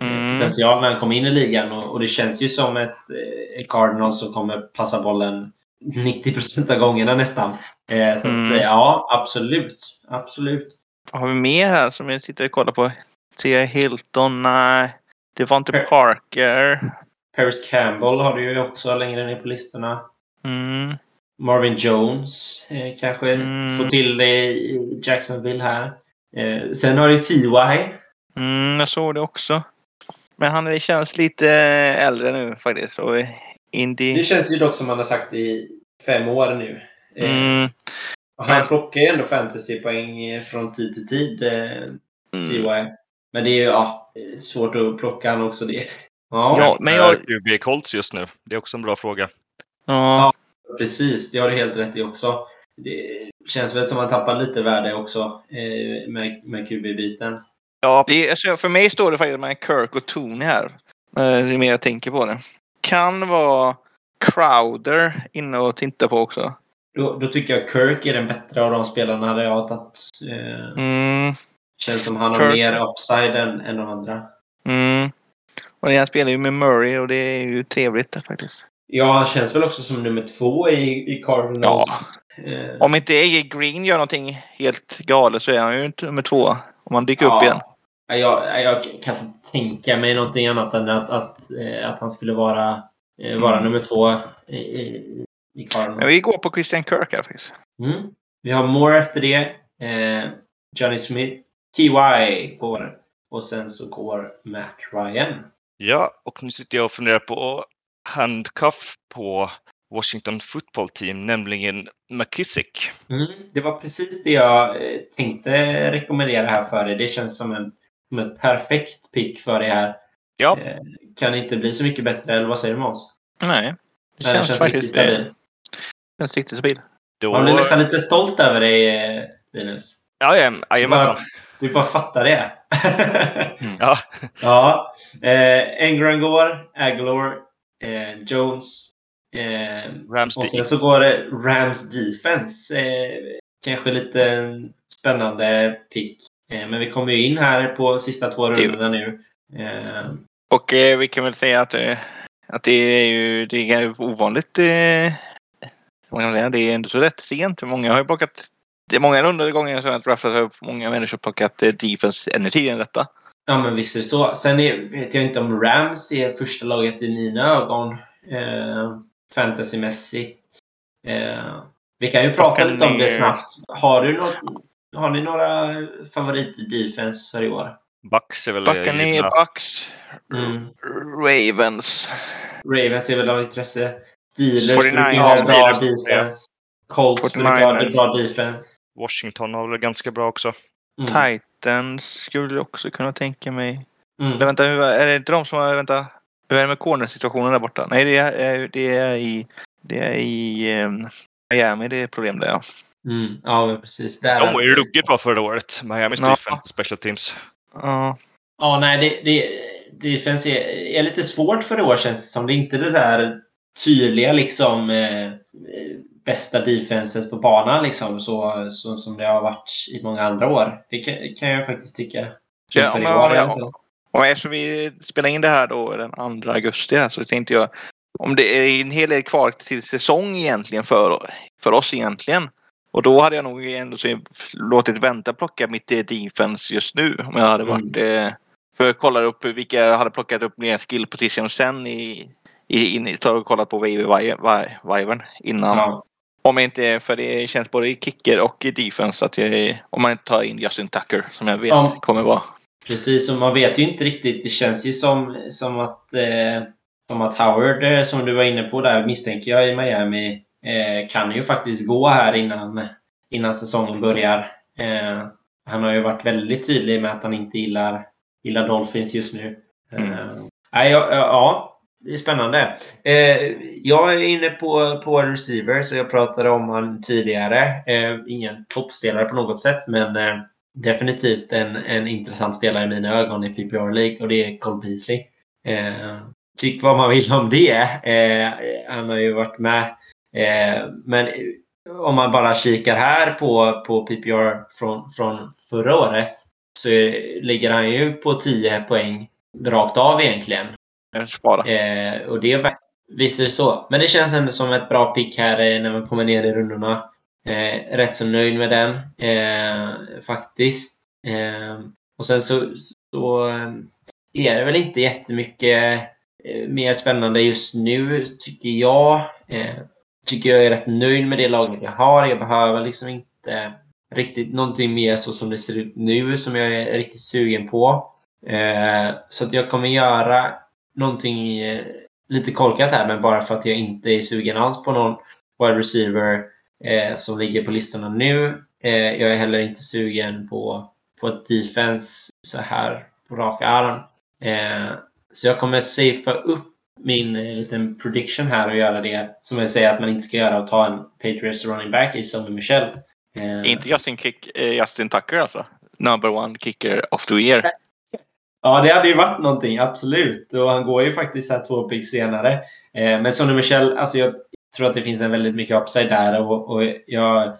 Mm. potential när han kom in i ligan. Och, och det känns ju som ett, ett Cardinal som kommer passa bollen 90 av gångerna nästan. Eh, så Mm. att, eh, ja, absolut. Absolut. Vad har vi mer här som jag sitter och kollar på? T.A. Hilton? Nej. Det var inte Per- Parker. Paris Campbell har du ju också längre ner på listorna. Mm. Marvin Jones eh, kanske Mm. får till det i Jacksonville här. Eh, sen har du T.Y. Mm, jag såg det också. Men han känns lite äldre nu faktiskt. Och Indy... Det känns ju dock som man har sagt i fem år nu. Eh, Mm, och han men- plockar ju ändå fantasypoäng eh, från tid till tid. Eh, mm. Men det är ju ja, svårt att plocka han också. Det. Ja, Ja, men Är jag... QB Colts just nu? Det är också en bra fråga. Ja, precis. Det har du helt rätt i också. Det känns väl som att man tappar lite värde också eh, med, med QB-biten. Ja, det alltså, för mig står det faktiskt med Kirk och Tony här. Eh, Det är mer jag tänker på det. Kan vara Crowder inne och titta på också. Då, då tycker jag Kirk är den bättre av de spelarna där jag tagit. Eh, Mm, känns som han har Kirk. mer upside än, än de andra. mm. Och han spelar ju med Murray och det är ju trevligt faktiskt. Ja, han känns väl också som nummer två i, i Cardinals. Eh. Om inte A.J. Green gör någonting helt galet så är han ju nummer två. Om han dyker ja. upp igen. Jag, jag kan inte tänka mig någonting annat än att, att, eh, att han skulle vara, eh, vara mm. nummer två i, i, i vi går på Christian Kirk här faktiskt. Mm. Vi har Moore efter det. Eh, Johnny Smith. T.Y. går. Och sen så går Matt Ryan. Ja, och nu sitter jag och funderar på handcuff på Washington Football Team, nämligen McKissick. Mm, det var precis det jag eh, tänkte rekommendera här för dig. Det känns som en, som en perfekt pick för dig här. Ja. Eh, kan inte bli så mycket bättre, eller vad säger du Måns? Nej, det känns, känns faktiskt riktigt stabil. känns riktigt stabil. Då... Man blir nästan lite stolt över dig, eh, Linus. Ja, jajamensan. Vi bara fattar det. mm. Ja. (laughs) ja. Eh, Engran går, Aguilar, eh, Jones. Eh, Rams och sen så går det Rams Defense. Eh, kanske lite spännande pick. Eh, men vi kommer ju in här på sista två rundorna nu. Eh, och eh, vi kan väl säga att, att det är ju det är ovanligt. det är ändå så rätt sent. Många har ju plockat det är många undergångar som jag draftat har många människor plockat eh, defense ännu tidigare än detta. Ja, men visst är det så. Sen är, vet jag inte om Rams är första laget i mina ögon. Eh, fantasymässigt. Eh, vi kan ju prata lite om det snabbt. Har, du något, har ni några favorit-defense för i år? Bucks är väl Buccaneer, Bucks, mm. Ravens. Ravens är väl av intresse. Steelers brukar ha bra defense. Colts brukar bra defense. Washington har väl ganska bra också. Mm. Titans skulle jag också kunna tänka mig. Mm. Eller vänta, är det inte de som har... Vänta. Hur är det med cornersituationen där borta? Nej, det är, det är i... Det är i um, Miami det är problem där ja. Mm. Ja, precis. Där de var ju ruggigt bra förra året. Miamis ja. defense, special teams. Ja. Ja, nej, det, det, defense är, är lite svårt för i år känns det som. Det är inte det där tydliga liksom eh, bästa defenset på banan liksom, så, så, som det har varit i många andra år. Det kan, kan jag faktiskt tycka. Ja, om, jag, om, om, eftersom vi spelar in det här då den 2 augusti här, så tänkte jag om det är en hel del kvar till säsong egentligen för, för oss egentligen. Och då hade jag nog ändå låtit vänta plocka mitt defense just nu. Om jag hade varit... Mm. Eh, för jag kollade upp vilka jag hade plockat upp mer skill position sen i, i, in, och kollat på wavern innan. Ja. Om inte, för det känns både i kicker och i defense att jag, om man inte tar in Justin Tucker som jag vet ja. kommer vara. Precis, och man vet ju inte riktigt. Det känns ju som, som, att, eh, som att Howard, eh, som du var inne på där, misstänker jag i Miami, kan ju faktiskt gå här innan, innan säsongen börjar. Eh, han har ju varit väldigt tydlig med att han inte gillar, gillar Dolphins just nu. Mm. ja, ja, det är spännande. Eh, jag är inne på, på receiver, så jag pratade om han tidigare. Eh, ingen toppspelare på något sätt, men eh, definitivt en, en intressant spelare i mina ögon i PPR League och det är Cole Beasley. Eh, tyck vad man vill om det. Eh, han har ju varit med. Eh, men om man bara kikar här på, på PPR från, från förra året så ligger han ju på 10 poäng rakt av egentligen. Eh, och det visst är det så. Men det känns ändå som ett bra pick här eh, när man kommer ner i rundorna. Eh, rätt så nöjd med den eh, faktiskt. Eh, och sen så, så är det väl inte jättemycket mer spännande just nu tycker jag tycker jag är rätt nöjd med det laget jag har. Jag behöver liksom inte riktigt någonting mer så som det ser ut nu som jag är riktigt sugen på. Eh, så att jag kommer göra någonting eh, lite korkat här, men bara för att jag inte är sugen alls på någon wide receiver eh, som ligger på listorna nu. Eh, jag är heller inte sugen på, på ett defense så här på rak arm. Eh, så jag kommer safea upp min eh, liten prediction här och göra det som jag säger att man inte ska göra och ta en Patriots running back i Sonny Michel. Eh, inte Justin, Kick, Justin Tucker alltså? Number one kicker of the year. Ja, det hade ju varit någonting, absolut. Och han går ju faktiskt här två picks senare. Eh, men Sonny Michel, alltså jag tror att det finns en väldigt mycket upside där. Och, och jag, eh,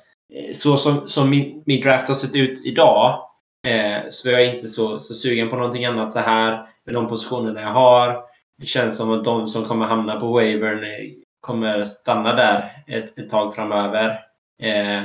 så som, som min, min, draft har sett ut idag eh, så är jag inte så, så sugen på någonting annat så här med de positionerna jag har. Det känns som att de som kommer hamna på wavern eh, kommer stanna där ett, ett tag framöver. Eh,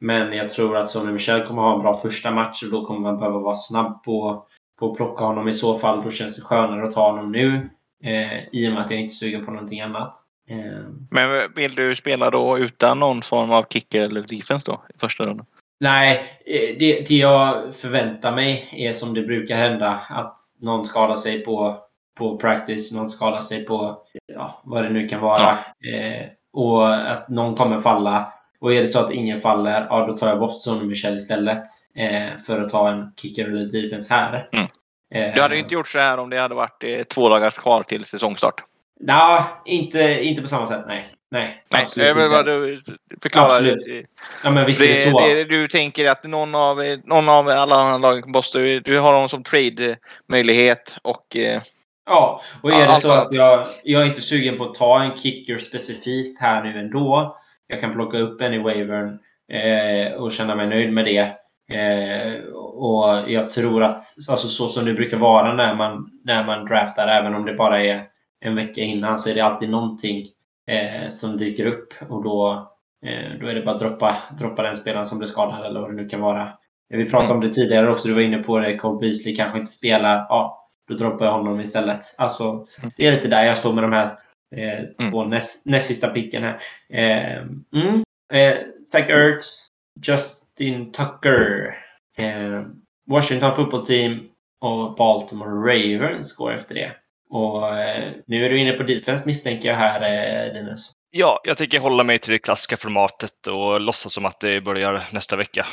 men jag tror att Sonny Michel kommer ha en bra första match och då kommer man behöva vara snabb på, på att plocka honom i så fall. Då känns det skönare att ta honom nu eh, i och med att jag inte är sugen på någonting annat. Eh, Men vill du spela då utan någon form av kicker eller defense då i första rundan? Nej, eh, det, det jag förväntar mig är som det brukar hända att någon skadar sig på, på practice, någon skadar sig på ja, vad det nu kan vara. Eh, och att någon kommer falla. Och är det så att ingen faller, ja då tar jag bort Sonny Michel istället. Eh, för att ta en kicker eller defense här. Mm. Eh, Du hade inte gjort så här om det hade varit eh, två dagar kvar till säsongstart. Nej, inte, inte på samma sätt. Nej. Nej, Nej, absolut det vad du förklarar. Absolut. Ja, men visst är det Det, så. det, du tänker att någon av, någon av alla andra lag måste, du har dem som trade-möjlighet och eh, Ja, och är det så att jag, jag är inte sugen på att ta en kicker specifikt här nu ändå. Jag kan plocka upp en i wavern eh, och känna mig nöjd med det. Eh, och jag tror att alltså så som det brukar vara när man, när man draftar, även om det bara är en vecka innan, så är det alltid någonting eh, som dyker upp. Och då, eh, då är det bara att droppa, droppa den spelaren som blir skadad eller vad det nu kan vara. Vi pratade om det tidigare också, du var inne på det. Cole Beasley kanske inte spelar. Ja, då droppar jag honom istället. Alltså, det är lite där jag står med de här eh, två näst, näst sista picken här. Eh, mm. eh, Zach Ertz, Justin Tucker, eh, Washington football team och Baltimore Ravens går efter det. Och eh, nu är du inne på defense misstänker jag här, eh, Linus. Ja, jag tänker hålla mig till det klassiska formatet och låtsas som att det börjar nästa vecka.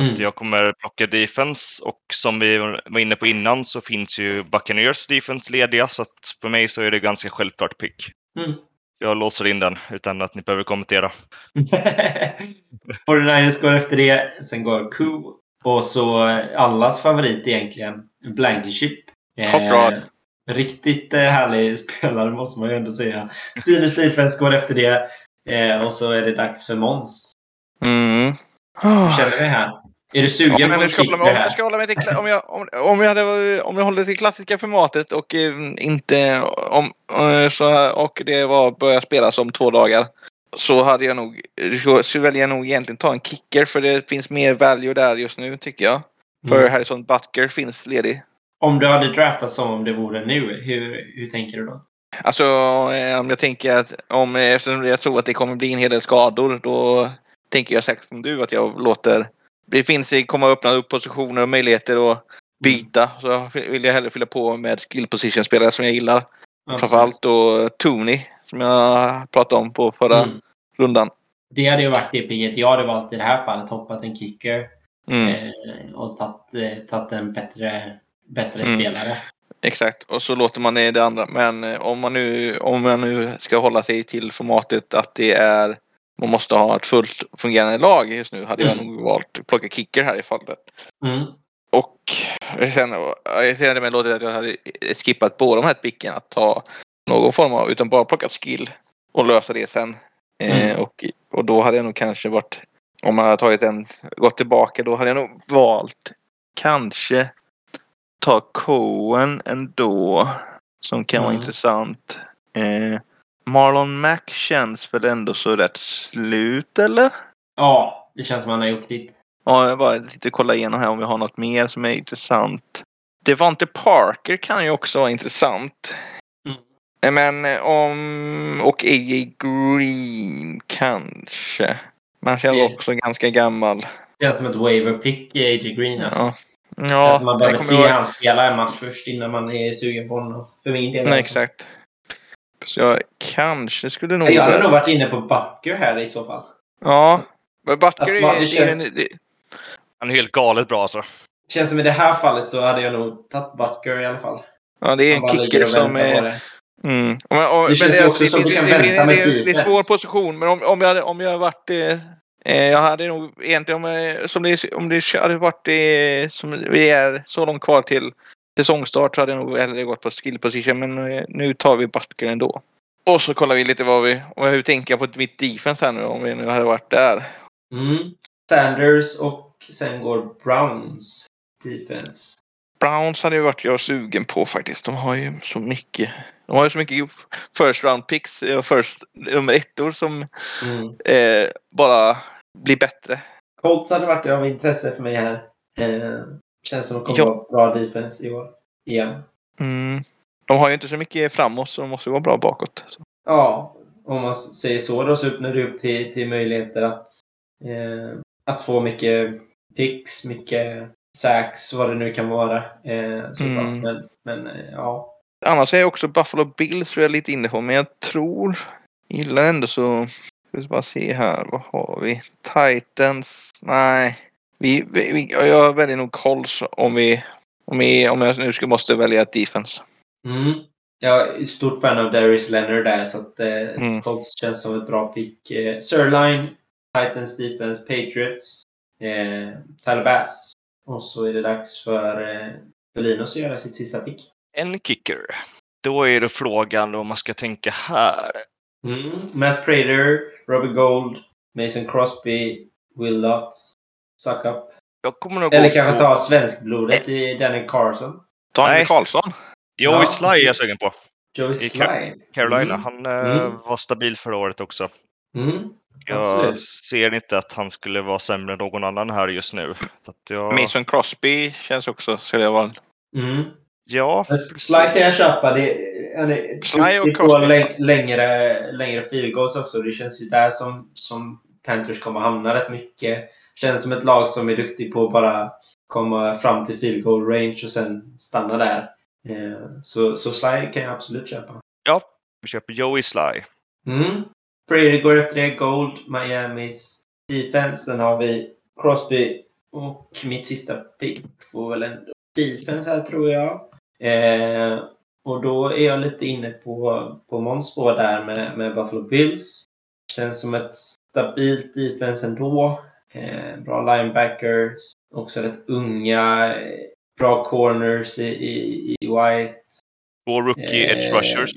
Mm. Jag kommer plocka defense och som vi var inne på innan så finns ju Buccaneers defense lediga så att för mig så är det ganska självklart pick. Mm. Jag låser in den utan att ni behöver kommentera. (laughs) 49ers går efter det. Sen går Koo. Och så eh, allas favorit egentligen, Blankenship. Rod. Riktigt eh, härlig spelare måste man ju ändå säga. Steelers (laughs) defense går efter det. Eh, och så är det dags för Måns. Mm. Hur känner vi här? Är du sugen Ja, på en kick om jag här? ska hålla mig till, om jag, om, om jag, hade, om jag håller till klassiska formatet och eh, inte om, eh, så, och det var börja spelas om två dagar. Så hade jag nog, så väljer jag nog egentligen ta en kicker för det finns mer value där just nu tycker jag. För Mm. Harrison Butker finns ledig. Om du hade draftat som om det vore nu, hur, hur tänker du då? Alltså eh, om jag tänker att om, eftersom jag tror att det kommer bli en hel del skador då tänker jag säkert som du att jag låter det finns, att öppna upp positioner och möjligheter att byta. Så vill jag hellre fylla på med skill position spelare som jag gillar. Absolut. Framförallt då Tony som jag pratade om på förra Mm. rundan. Det hade ju varit det pigget. Jag hade valt i det här fallet hoppat en kicker. Mm, Eh, och tagit, eh, en bättre, bättre Mm. spelare. Exakt, och så låter man det andra. Men eh, om man, nu, om man nu ska hålla sig till formatet att det är man måste ha ett fullt fungerande lag just nu hade jag Mm. nog valt att plocka kicker här i fallet. Mm. Och känner, jag kände mig låtit att jag hade skippat båda de här picken att ta någon form av, utan bara plockat skill och lösa det sen. Eh, Mm. och, och då hade jag nog kanske varit, om man hade tagit en, gått tillbaka, då hade jag nog valt kanske ta Cohen ändå. Som kan vara Mm. intressant. Eh, Marlon Mack känns väl ändå så rätt slut eller? Ja, det känns som han har gjort sitt. Ja, jag bara lite kolla igenom här om vi har något mer som är intressant. Devante Parker kan ju också vara intressant. Mm. Men eh, om... Och A.J. Green kanske. Man känns Det- också ganska gammal. Det känns som ett waiver pick, AJ Green. Alltså. Ja. Det Ja, man behöver se ihåg- han spela en match först innan man är sugen på honom. För min del. Nej, exakt. Så jag kanske skulle nog... Jag hade nog varit inne på Bucker här i så fall. Ja. Men Butker är... det det är känns- det- Han är helt galet bra alltså. Känns som i det här fallet så hade jag nog tagit Bucker i alla fall. Ja, det är en kicker som är... det. Mm. Och- och- men känns ju också som du kan det- det- vänta med det, det, det är en svår position, men om, om, jag, hade, om jag hade varit... Eh, eh, jag hade nog egentligen, om, jag- som det, om det hade varit eh, som vi är så långt kvar till säsongstart så hade jag nog hellre gått på skill position, men eh, nu tar vi Butker ändå. Och så kollar vi lite vad vi... Och hur tänker jag på mitt defense här nu om vi nu hade varit där. Mm. Sanders och sen går Browns defense. Browns hade ju varit jag sugen på faktiskt. De har ju så mycket. De har ju så mycket first round picks och first nummer ettor som Mm. eh, bara blir bättre. Colts hade varit av intresse för mig här. Eh, känns som att de kommer Ja. vara bra defense i år. Igen. Mm. De har ju inte så mycket framåt så de måste vara bra bakåt. Så. Ja, om man säger så då så öppnar det upp till, till möjligheter att, eh, att få mycket picks, mycket sacks, vad det nu kan vara. Eh. Mm. Men, men eh, ja. Annars är jag också Buffalo Bills tror jag lite inne på men jag tror gillar ändå så. Ska vi bara se här. Vad har vi? Titans? Nej. Vi, vi, jag väljer nog Colts om vi om, vi, om jag nu ska måste välja ett defense. Mm. Jag är ett stort fan av Darius Leonard där så att eh, Mm. Colts känns som ett bra pick. Eh, Sirline, Titans Defense, Patriots, eh, Tyler Bass. Och så är det dags för eh, Berlinos att göra sitt sista pick. En kicker. Då är det frågan om man ska tänka här. Mm. Matt Prater, Robert Gold, Mason Crosby, Will Lutz, Suck Up. Jag kommer nog Eller kanske på ta svenskblodet i Danny Carson. Daniel Nej. Karlsson. Joey Ja, Sly är jag sugen på. Joey I Sly. Carolina. Mm. Han eh, Mm. var stabil förra året också. Mm. Jag Absolut. ser inte att han skulle vara sämre än någon annan här just nu. Jag, Mason Crosby känns också, skulle jag vara. Mm. Ja, Sly kan jag köpa. Det, är Sly och Crosby. längre, längre field goals också. Det känns ju där som, som Panthers kommer hamna rätt mycket. Känns som ett lag som är duktig på att bara komma fram till field goal range och sen stanna där. Eh, så, så Sly kan jag absolut köpa. ja, vi köper Joey Sly. Mm. Brady går efter det. Gold, Miamis defense. Sen har vi Crosby och mitt sista pick får väl ändå defense här tror jag. Eh, och då är jag lite inne på, på Måns spår där med, med Buffalo Bills. Känns som ett stabilt defense ändå. Eh, bra linebackers. Också rätt unga. eh, Bra corners i, i, i White. Två rookie Eh, edge rushers.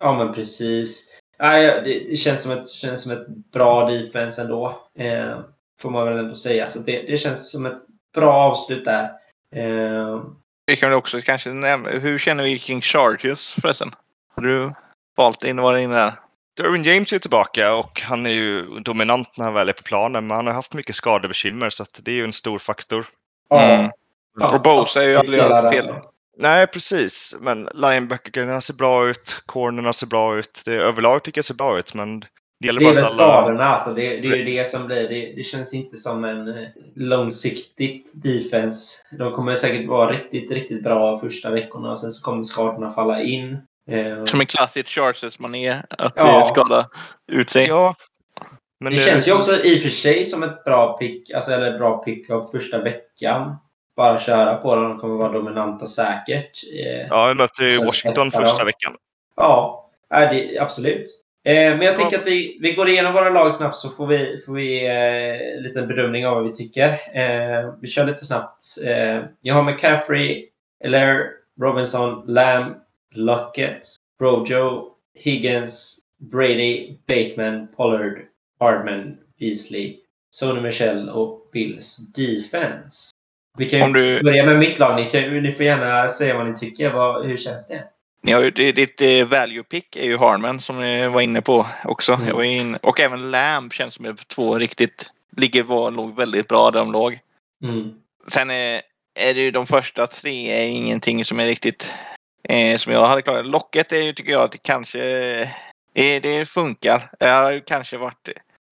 Ja, men precis. Ja, ja, det, det känns, som ett, känns som ett bra defense ändå. Eh, får man väl ändå säga. Så det, det känns som ett bra avslut där. Eh, Vi kan också kanske nämna, hur känner vi kring Chargers förresten? Har du valt in vad inne där? Derwin James är tillbaka och han är ju dominant när han väl är på planen. Men han har haft mycket skadebekymmer så att det är ju en stor faktor. Mm. ja, Och Bosa är ju aldrig allt fel. Nej, precis. Men linebackerna ser bra ut. Cornerna ser bra ut. Det, överlag tycker jag ser bra ut. Men det gäller bara att alla... skadorna. Alltså det, det är ju det som blir. Det, det känns inte som en eh, långsiktigt defense. De kommer säkert vara riktigt, riktigt bra första veckorna och sen så kommer skadorna falla in. Eh, Som en klassisk Chargers-manér. Att Ja. ja. skada ut sig. Ja. Men det känns ju också i och för sig som ett bra pick, alltså, eller bra pick-up första veckan. Bara köra på dem. De kommer vara dominanta säkert. Eh, Ja, vi möter ju Washington första dem. veckan. Ja, är det, absolut. Eh, men jag tänker att vi, vi går igenom våra lag snabbt så får vi, får vi eh, en liten bedömning av vad vi tycker. Eh, vi kör lite snabbt. Eh, jag har McCaffrey, Eller, Robinson, Lamb, Lockett, Rojo, Higgins, Brady, Bateman, Pollard, Hardman, Beasley, Sony Michel och Bills Defense. Vi kan du- börja med mitt lag. Ni, kan, ni får gärna säga vad ni tycker. Vad, hur känns det? Ni det- ditt eh, value pick är ju Harman som jag var inne på också. Mm. Jag var in, och även Lamb känns som två riktigt, ligger var låg väldigt bra där de låg. Mm. Sen är, är det ju de första tre är ingenting som är riktigt eh, som jag hade klarat. Locket är ju tycker jag att det kanske eh, det funkar. Det har ju kanske varit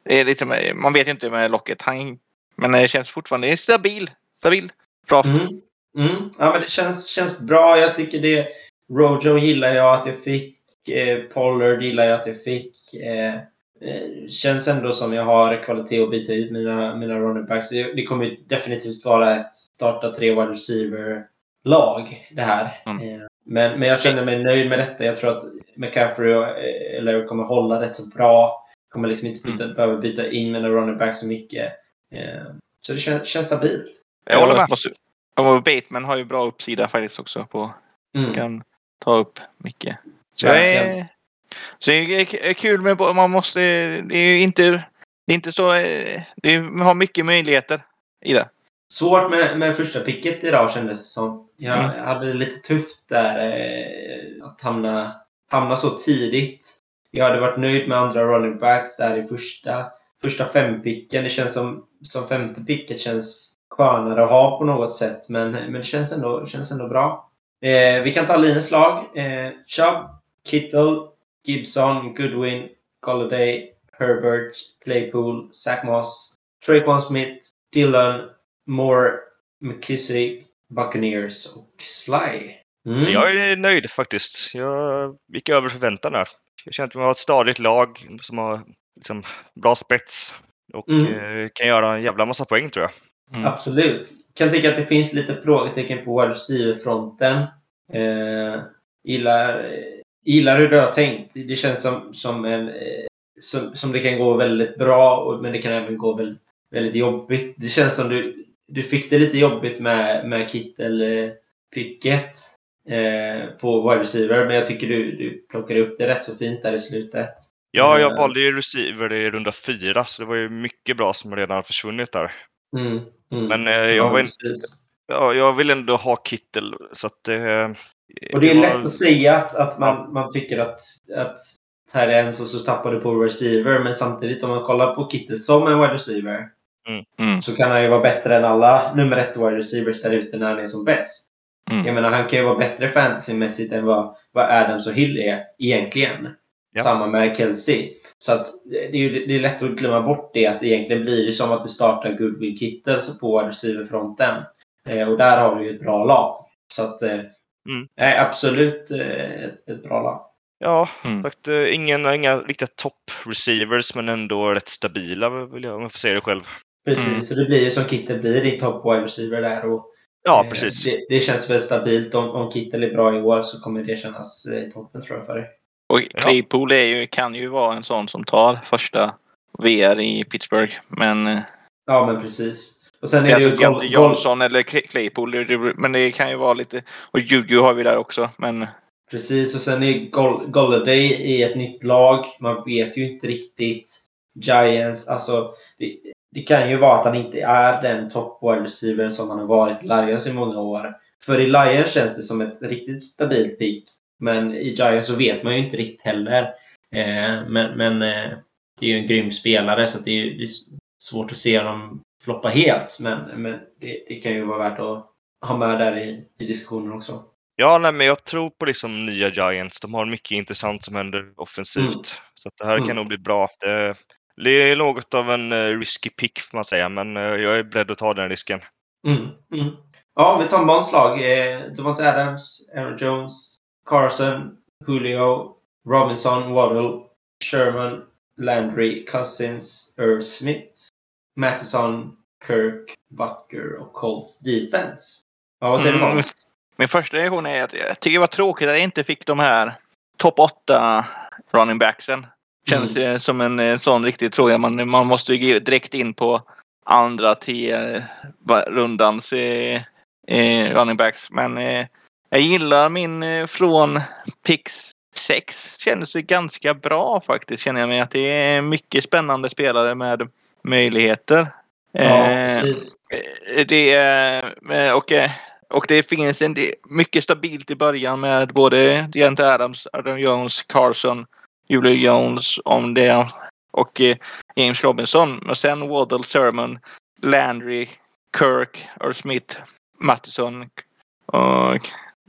det är lite, man vet ju inte med Locket. Han, men det känns fortfarande stabil. Stabil. Draft. Mm. Mm. Ja, men det känns, känns bra. Jag tycker det... Rojo gillar jag att jag fick. Eh, Pollard gillar jag att jag fick. Eh, eh, känns ändå som jag har kvalitet att byta ut mina, mina running backs. Det, det kommer definitivt vara ett starta tre wide receiver-lag det här. Mm. Eh, men, men jag känner mig nöjd med detta. Jag tror att McCaffrey och, eh, eller kommer hålla rätt så bra. Kommer liksom inte byta, behöva byta in mina running backs så mycket. Eh, så det känns, känns stabilt. Jag håller med. Och Bateman har ju bra uppsida faktiskt också. På, Mm. kan ta upp mycket. Så, så det är kul med man måste, det är ju inte, det är inte så, eh, det är, man har mycket möjligheter i det. Svårt med, med första picket idag kändes det som. Jag Mm. hade det lite tufft där eh, att hamna, hamna så tidigt. Jag hade varit nöjd med andra running backs där i första, första fempicken. Det känns som, som femte picket känns skönare att ha på något sätt. Men, men det känns ändå, känns ändå bra. Eh, vi kan ta Linus lag. Eh, Chubb, Kittle, Gibson, Goodwin, Golladay, Herbert, Claypool, Zach Moss, Traquan Smith, Dillon, Moore, McKissick, Buccaneers och Sly. Mm. Jag är nöjd faktiskt. Jag gick över förväntan här. Jag känner att vi har ett stadigt lag som har liksom bra spets och Mm. eh, kan göra en jävla massa poäng tror jag. Mm. Absolut. Kan tycka att det finns lite frågetecken på wide receiver-fronten. Eh, gillar, gillar hur du har tänkt. Det känns som, som, en, eh, som, som det kan gå väldigt bra, och, men det kan även gå väldigt, väldigt jobbigt. Det känns som du, du fick det lite jobbigt med, med Kittel-picket eh, på wide receiver, men jag tycker du, du plockade upp det rätt så fint där i slutet. Ja, jag Eh. valde ju receiver i runda fyra, så det var ju mycket bra som redan har försvunnit där. Mm, mm. Men eh, jag, var inte, ja, jag vill ändå ha Kittel, så att eh, Och det är lätt att säga att, att man, man tycker att, att Tyrens och så tappar du på receiver. Men samtidigt om man kollar på Kittel som en wide receiver Mm. så kan han ju vara bättre än alla nummer ett wide receivers där ute när han är som bäst. Mm. Jag menar, han kan ju vara bättre fantasymässigt än vad, vad Adams och Hill är egentligen. Ja. Samma med Kelsey. Så att det är, ju, det är lätt att glömma bort det att egentligen blir det som att du startar Goodwill Kittles på receiver-fronten. Eh, och där har du ju ett bra lag. Så att, eh, Mm. nej, absolut eh, ett, ett bra lag. Ja, Mm. sagt, eh, ingen, inga riktiga top-receivers, men ändå rätt stabila, vill jag, om jag får säga det själv. Precis, Mm. så det blir ju som Kittel blir i top wide receiver där. Och, Ja, eh, precis. Det, det känns väl stabilt. Om, om Kittel är bra i år så kommer det kännas eh, toppen tror jag för dig. Och Claypool är ju, kan ju vara en sån som tar första VR i Pittsburgh. Men eh, Ja, men precis. Och sen det är är det ju inte Johnson eller Clay- Claypool. det- det- Men det kan ju vara lite... Och Juju har vi där också. Men Precis, och sen är Gol- Golladay i ett nytt lag. Man vet ju inte riktigt. Giants, alltså det, det kan ju vara att han inte är den top wide receiver som han har varit i Lions i många år. För i Lions känns det som ett riktigt stabilt pick. Men i Giants så vet man ju inte riktigt heller. Eh, men men eh, det är ju en grym spelare så det, är, det är svårt att se honom floppa helt. Men, men det, det kan ju vara värt att ha med där i, i diskussionen också. Ja, nej, men jag tror på liksom nya Giants. De har mycket intressant som händer offensivt. Mm. Så det här Mm. kan nog bli bra. Det, det är något av en eh, risky pick får man säga, men eh, jag är beredd att ta den risken. Mm, mm. Ja, vi tar Måns lag. Eh, Devonta Adams, Aaron Jones, Carson, Julio, Robinson, Waddle, Sherman, Landry, Cousins, Irv Smith, Mattison, Kirk, Butker och Colts defense. Ja, vad säger du Mm. Måns? min första reaktion är att jag tycker det var tråkigt att jag inte fick de här topp 8 running backsen. Känns Mm. som en, eh, sån riktigt tråkig. Man, man måste ju direkt in på andra tio rundans eh, eh, running backs. Men eh, jag gillar min eh, från Pix 6. Kändes ganska bra faktiskt. Känner jag mig att det är mycket spännande spelare med möjligheter. Ja, Eh, precis. Det och, och det finns en mycket stabilt i början med både Deontay Adams, Adam Jones, Carson, Julio Jones om det och eh, James Robinson. Och sen Waddle, Sermon, Landry, Kirk, Earl Smith, Mattison. Och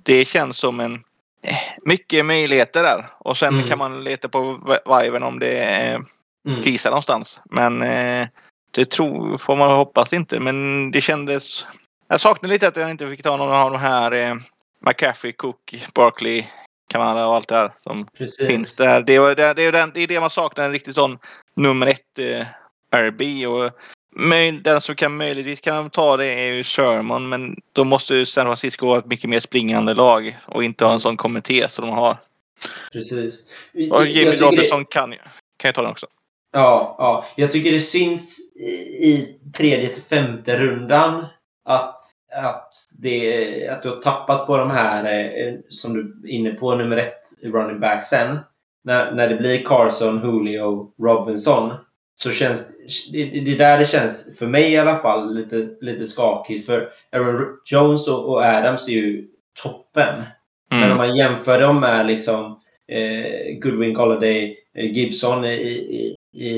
det känns som en eh, mycket möjligheter där. Och sen Mm. kan man leta på vi- viven om det Mm. krisar någonstans. Men eh, det tror, får man hoppas inte. Men det kändes... Jag saknar lite att jag inte fick ta någon av de här eh, McCaffrey, Cook, Barkley, Kamara och allt det här som precis. finns där. Det, var- det, det, är den, det är det man saknar, en riktigt sån nummer ett eh, RB. Och möj, den som kan möjligtvis kan ta det är ju Sherman. Men då måste ju San Francisco vara ett mycket mer springande lag och inte ha en sån kommitté som de har. precis. Och Jag Jimmy tycker det- Robinson kan ju kan ju ta den också. Ja, ja. Jag tycker det syns i i tredje till femte rundan att, att, det, att du har tappat på de här, eh, som du är inne på, nummer ett running backsen. När, när det blir Carson, Julio, Robinson så känns det, det där det känns, för mig i alla fall, lite, lite skakigt. För Aaron Jones och, och Adams är ju toppen. Mm. Men om man jämför dem med liksom eh, Goodwin, Golladay, eh, Gibson i, i, i,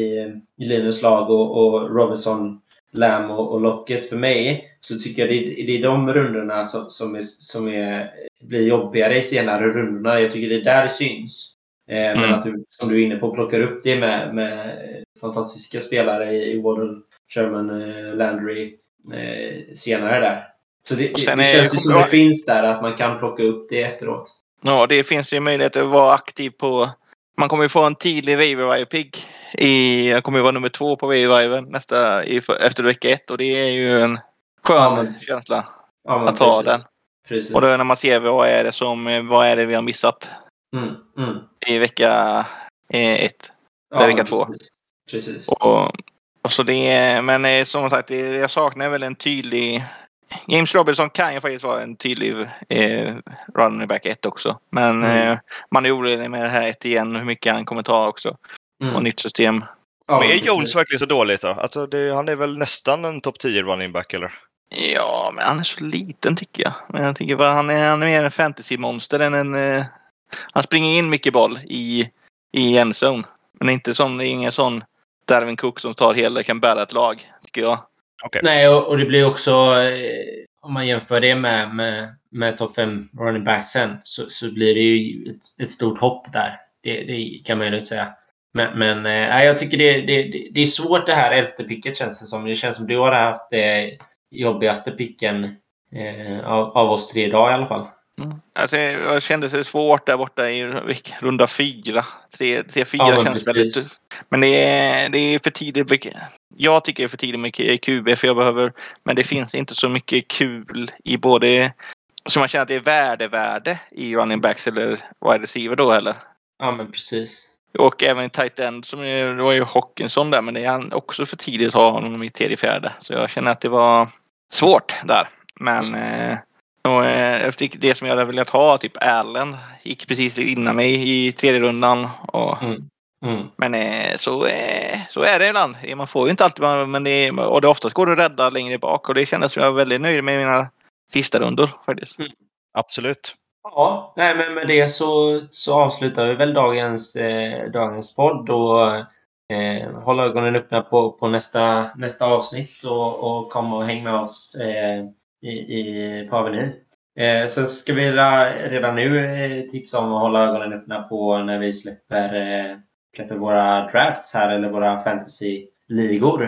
i Linus lag och, och Robinson, Lam och, och Locket för mig så tycker jag det, det är de rundorna som, som, är, som är, blir jobbigare i senare rundorna. Jag tycker det är där det syns. Eh, Men Mm. att du, som du är inne på, plockar upp det med, med fantastiska spelare i, i Waddle, Sherman, eh, Landry eh, senare där. Så det, det, det känns ju som det finns där, att man kan plocka upp det efteråt. Ja, det finns ju möjlighet att vara aktiv på... Man kommer ju få en tidig waiver i... Jag kommer ju vara nummer två på waiver nästa i, efter vecka ett och det är ju en skön Ja, men- känsla. Ja, men Att precis. Precis. Och då när man ser vad är det som... Vad är det vi har missat Mm, mm. i vecka eh, ett. Ja, är vecka två. Precis. precis. Och, och så det men eh, som sagt, jag saknar väl en tydlig... James Robinson kan ju faktiskt vara en tydlig eh, running back 1 också. Men Mm. eh, man är orolig med det här ett igen, hur mycket han kommer ta också. Mm. Och nytt system. Ja, Men är precis. Jones verkligen så dåligt då? Alltså, det, han är väl nästan en topp 10 running back eller? Ja, men han är så liten tycker jag. Men jag tycker bara han är, han är mer en fantasy-monster än en... Eh, han springer in mycket boll i, i endzone. Men inte sån, det är ingen sån Darwin Cook som tar hela, kan bära ett lag, tycker jag. Nej, och, och det blir också... Eh, om man jämför det med, med, med topp 5 running backsen så, så blir det ju ett, ett stort hopp där. Det, det kan man ju lugnt säga. Men, men äh, jag tycker det, det, det, det är svårt det här elfte picket känns det som. Det känns som du har haft det jobbigaste picken eh, av, av oss tre idag i alla fall. Mm. Alltså, jag kände det svårt där borta i runda fyra. Tre, tre fyra Ja, precis. väldigt... Men det är, det är för tidigt. Jag tycker det är för tidigt med QB för jag behöver... Men det finns inte så mycket kul i både... Så man känner att det är värdevärde i running backs eller wide receiver då eller? Ja, men precis. Och även tight end som är, det var ju Hawkinson där men det är också för tidigt att ha honom i tredje fjärde. Så jag känner att det var svårt där. Men eh, och, eh, efter det som jag hade velat ha, typ Allen, gick precis innan mig i tredje rundan. Och, Mm. Mm. Men eh, så, eh, så är det ibland. Man får ju inte alltid, men det, är- och det oftast går det att rädda längre bak och det kändes som jag var väldigt nöjd med mina sista rundor faktiskt. Absolut. Ja, nej, men med det så, så avslutar vi väl dagens, eh, dagens podd och eh, håll ögonen öppna på, på nästa, nästa avsnitt och, och kom och häng med oss eh, i, i, på Avenyn. Eh, sen ska vi redan nu eh, tipsa om att hålla ögonen öppna på när vi släpper, eh, släpper våra drafts här eller våra fantasy-ligor.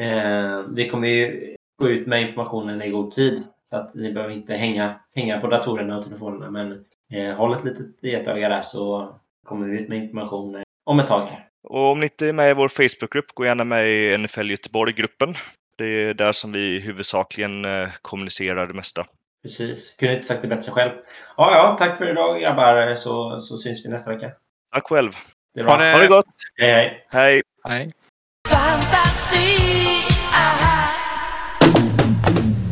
Eh, vi kommer ju gå ut med informationen i god tid så att ni behöver inte hänga, hänga på datorerna och telefonerna. Men eh, håll ett litet getöga där så kommer vi ut med information eh, om ett tag. Här. Och om ni inte är med i vår Facebookgrupp, gå gärna med i NFL Göteborg-gruppen. Det är där som vi huvudsakligen eh, kommunicerar det mesta. Precis. Kunde inte sagt det bättre själv. Ja, ja, tack för idag grabbar så, så syns vi nästa vecka. Tack själv. Det. Ha det- Ha det gott! Hej, hej. Hej! Nej.